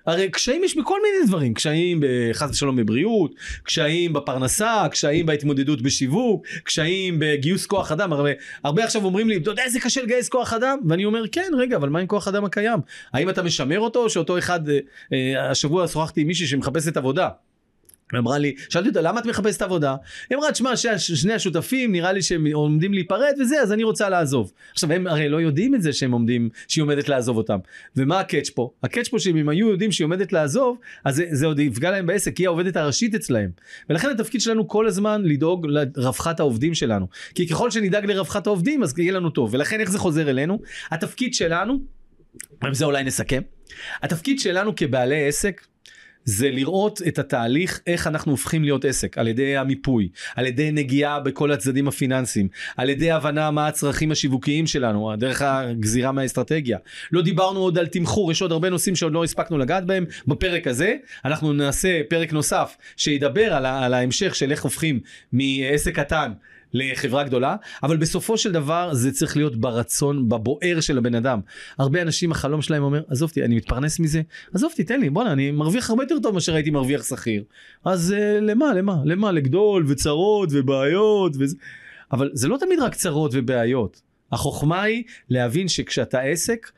הרי קשיים יש בכל מיני דברים, קשיים חס ושלום בבריאות, קשיים בפרנסה, קשיים בהתמודדות בשיווק, קשיים בגיוס כוח אדם, הרבה, הרבה עכשיו אומרים לי, אתה יודע איזה קשה לגייס כוח אדם? ואני אומר, כן, רגע, אבל מה עם כוח אדם הקיים? האם אתה משמר אותו, או שאותו אחד, אה, אה, השבוע שוחחתי עם מישהי שמחפשת עבודה. היא אמרה לי, שאלתי אותה למה את מחפשת עבודה? היא אמרה, תשמע, שני השותפים נראה לי שהם עומדים להיפרד וזה, אז אני רוצה לעזוב. עכשיו הם הרי לא יודעים את זה שהם עומדים, שהיא עומדת לעזוב אותם. ומה ה catch פה? ה catch פה שאם הם היו יודעים שהיא עומדת לעזוב, אז זה, זה עוד יפגע להם בעסק, היא העובדת הראשית אצלהם. ולכן התפקיד שלנו כל הזמן לדאוג לרווחת העובדים שלנו. כי ככל שנדאג לרווחת העובדים, אז יהיה לנו טוב. ולכן איך זה חוזר אלינו? התפקיד שלנו, ובזה אולי נסכם, התפקיד שלנו כבעלי עסק זה לראות את התהליך איך אנחנו הופכים להיות עסק על ידי המיפוי על ידי נגיעה בכל הצדדים הפיננסיים על ידי הבנה מה הצרכים השיווקיים שלנו דרך הגזירה מהאסטרטגיה. לא דיברנו עוד על תמחור יש עוד הרבה נושאים שעוד לא הספקנו לגעת בהם. בפרק הזה אנחנו נעשה פרק נוסף שידבר על, על ההמשך של איך הופכים מעסק קטן לחברה גדולה, אבל בסופו של דבר זה צריך להיות ברצון, בבוער של הבן אדם. הרבה אנשים החלום שלהם אומר, עזוב אני מתפרנס מזה, עזוב אותי, תן לי, בואנה, אני מרוויח הרבה יותר טוב מאשר הייתי מרוויח שכיר. אז uh, למה, למה, למה, לגדול וצרות ובעיות וזה. אבל זה לא תמיד רק צרות ובעיות. החוכמה היא להבין שכשאתה עסק,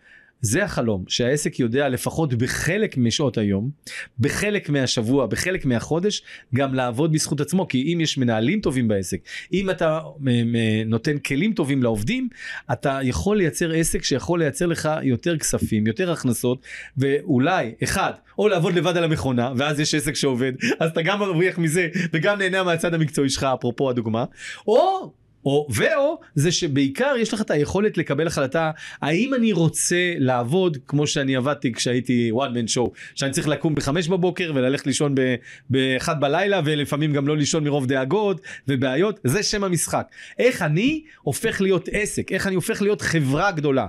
זה החלום, שהעסק יודע לפחות בחלק משעות היום, בחלק מהשבוע, בחלק מהחודש, גם לעבוד בזכות עצמו, כי אם יש מנהלים טובים בעסק, אם אתה נותן כלים טובים לעובדים, אתה יכול לייצר עסק שיכול לייצר לך יותר כספים, יותר הכנסות, ואולי, אחד, או לעבוד לבד על המכונה, ואז יש עסק שעובד, אז אתה גם מרוויח מזה, וגם נהנה מהצד המקצועי שלך, אפרופו הדוגמה, או או ואו זה שבעיקר יש לך את היכולת לקבל החלטה האם אני רוצה לעבוד כמו שאני עבדתי כשהייתי one man show שאני צריך לקום בחמש בבוקר וללכת לישון באחד בלילה ולפעמים גם לא לישון מרוב דאגות ובעיות זה שם המשחק. איך אני הופך להיות עסק? איך אני הופך להיות חברה גדולה?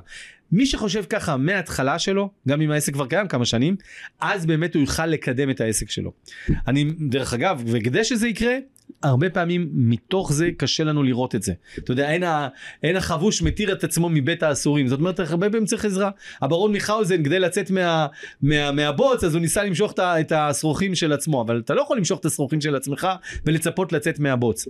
מי שחושב ככה מההתחלה שלו, גם אם העסק כבר קיים כמה שנים, אז באמת הוא יוכל לקדם את העסק שלו. אני, דרך אגב, וכדי שזה יקרה, הרבה פעמים מתוך זה קשה לנו לראות את זה. אתה יודע, אין, ה, אין החבוש מתיר את עצמו מבית האסורים. זאת אומרת, הרבה פעמים צריך עזרה. הברון מיכאוזן, כדי לצאת מה, מה, מהבוץ, אז הוא ניסה למשוך את השרוכים של עצמו, אבל אתה לא יכול למשוך את השרוכים של עצמך ולצפות לצאת מהבוץ.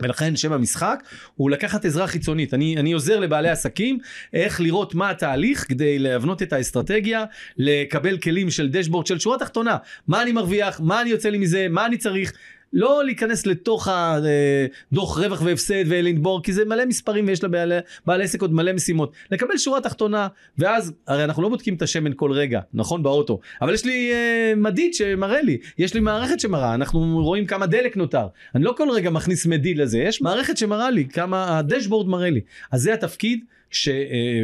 ולכן שם המשחק הוא לקחת עזרה חיצונית. אני, אני עוזר לבעלי עסקים איך לראות מה התהליך כדי להבנות את האסטרטגיה, לקבל כלים של דשבורד של שורה תחתונה. מה אני מרוויח, מה אני יוצא לי מזה, מה אני צריך. לא להיכנס לתוך הדוח רווח והפסד ולנבור כי זה מלא מספרים ויש לבעל עסק עוד מלא משימות. לקבל שורה תחתונה ואז הרי אנחנו לא בודקים את השמן כל רגע נכון באוטו אבל יש לי אה, מדיד שמראה לי יש לי מערכת שמראה אנחנו רואים כמה דלק נותר אני לא כל רגע מכניס מדיד לזה יש מערכת שמראה לי כמה הדשבורד מראה לי אז זה התפקיד. ש, אה,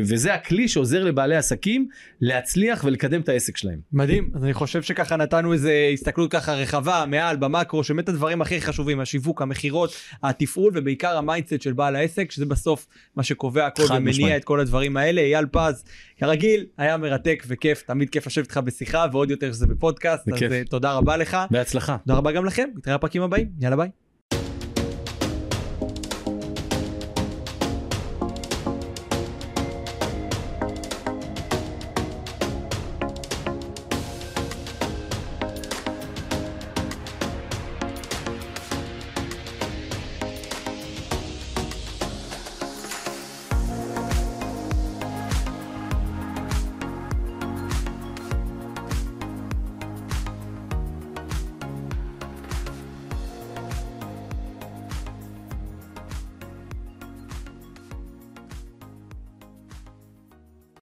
וזה הכלי שעוזר לבעלי עסקים להצליח ולקדם את העסק שלהם. מדהים, אז אני חושב שככה נתנו איזה הסתכלות ככה רחבה מעל במקרו, שבאמת הדברים הכי חשובים, השיווק, המכירות, התפעול ובעיקר ה mindset של בעל העסק, שזה בסוף מה שקובע הכל ומניע את כל הדברים האלה. אייל פז, כרגיל, היה מרתק וכיף, תמיד כיף לשבת איתך בשיחה ועוד יותר שזה בפודקאסט, בכיף. אז uh, תודה רבה לך. בהצלחה. תודה רבה גם לכם, נתראה בפרקים הבאים, יאללה ביי.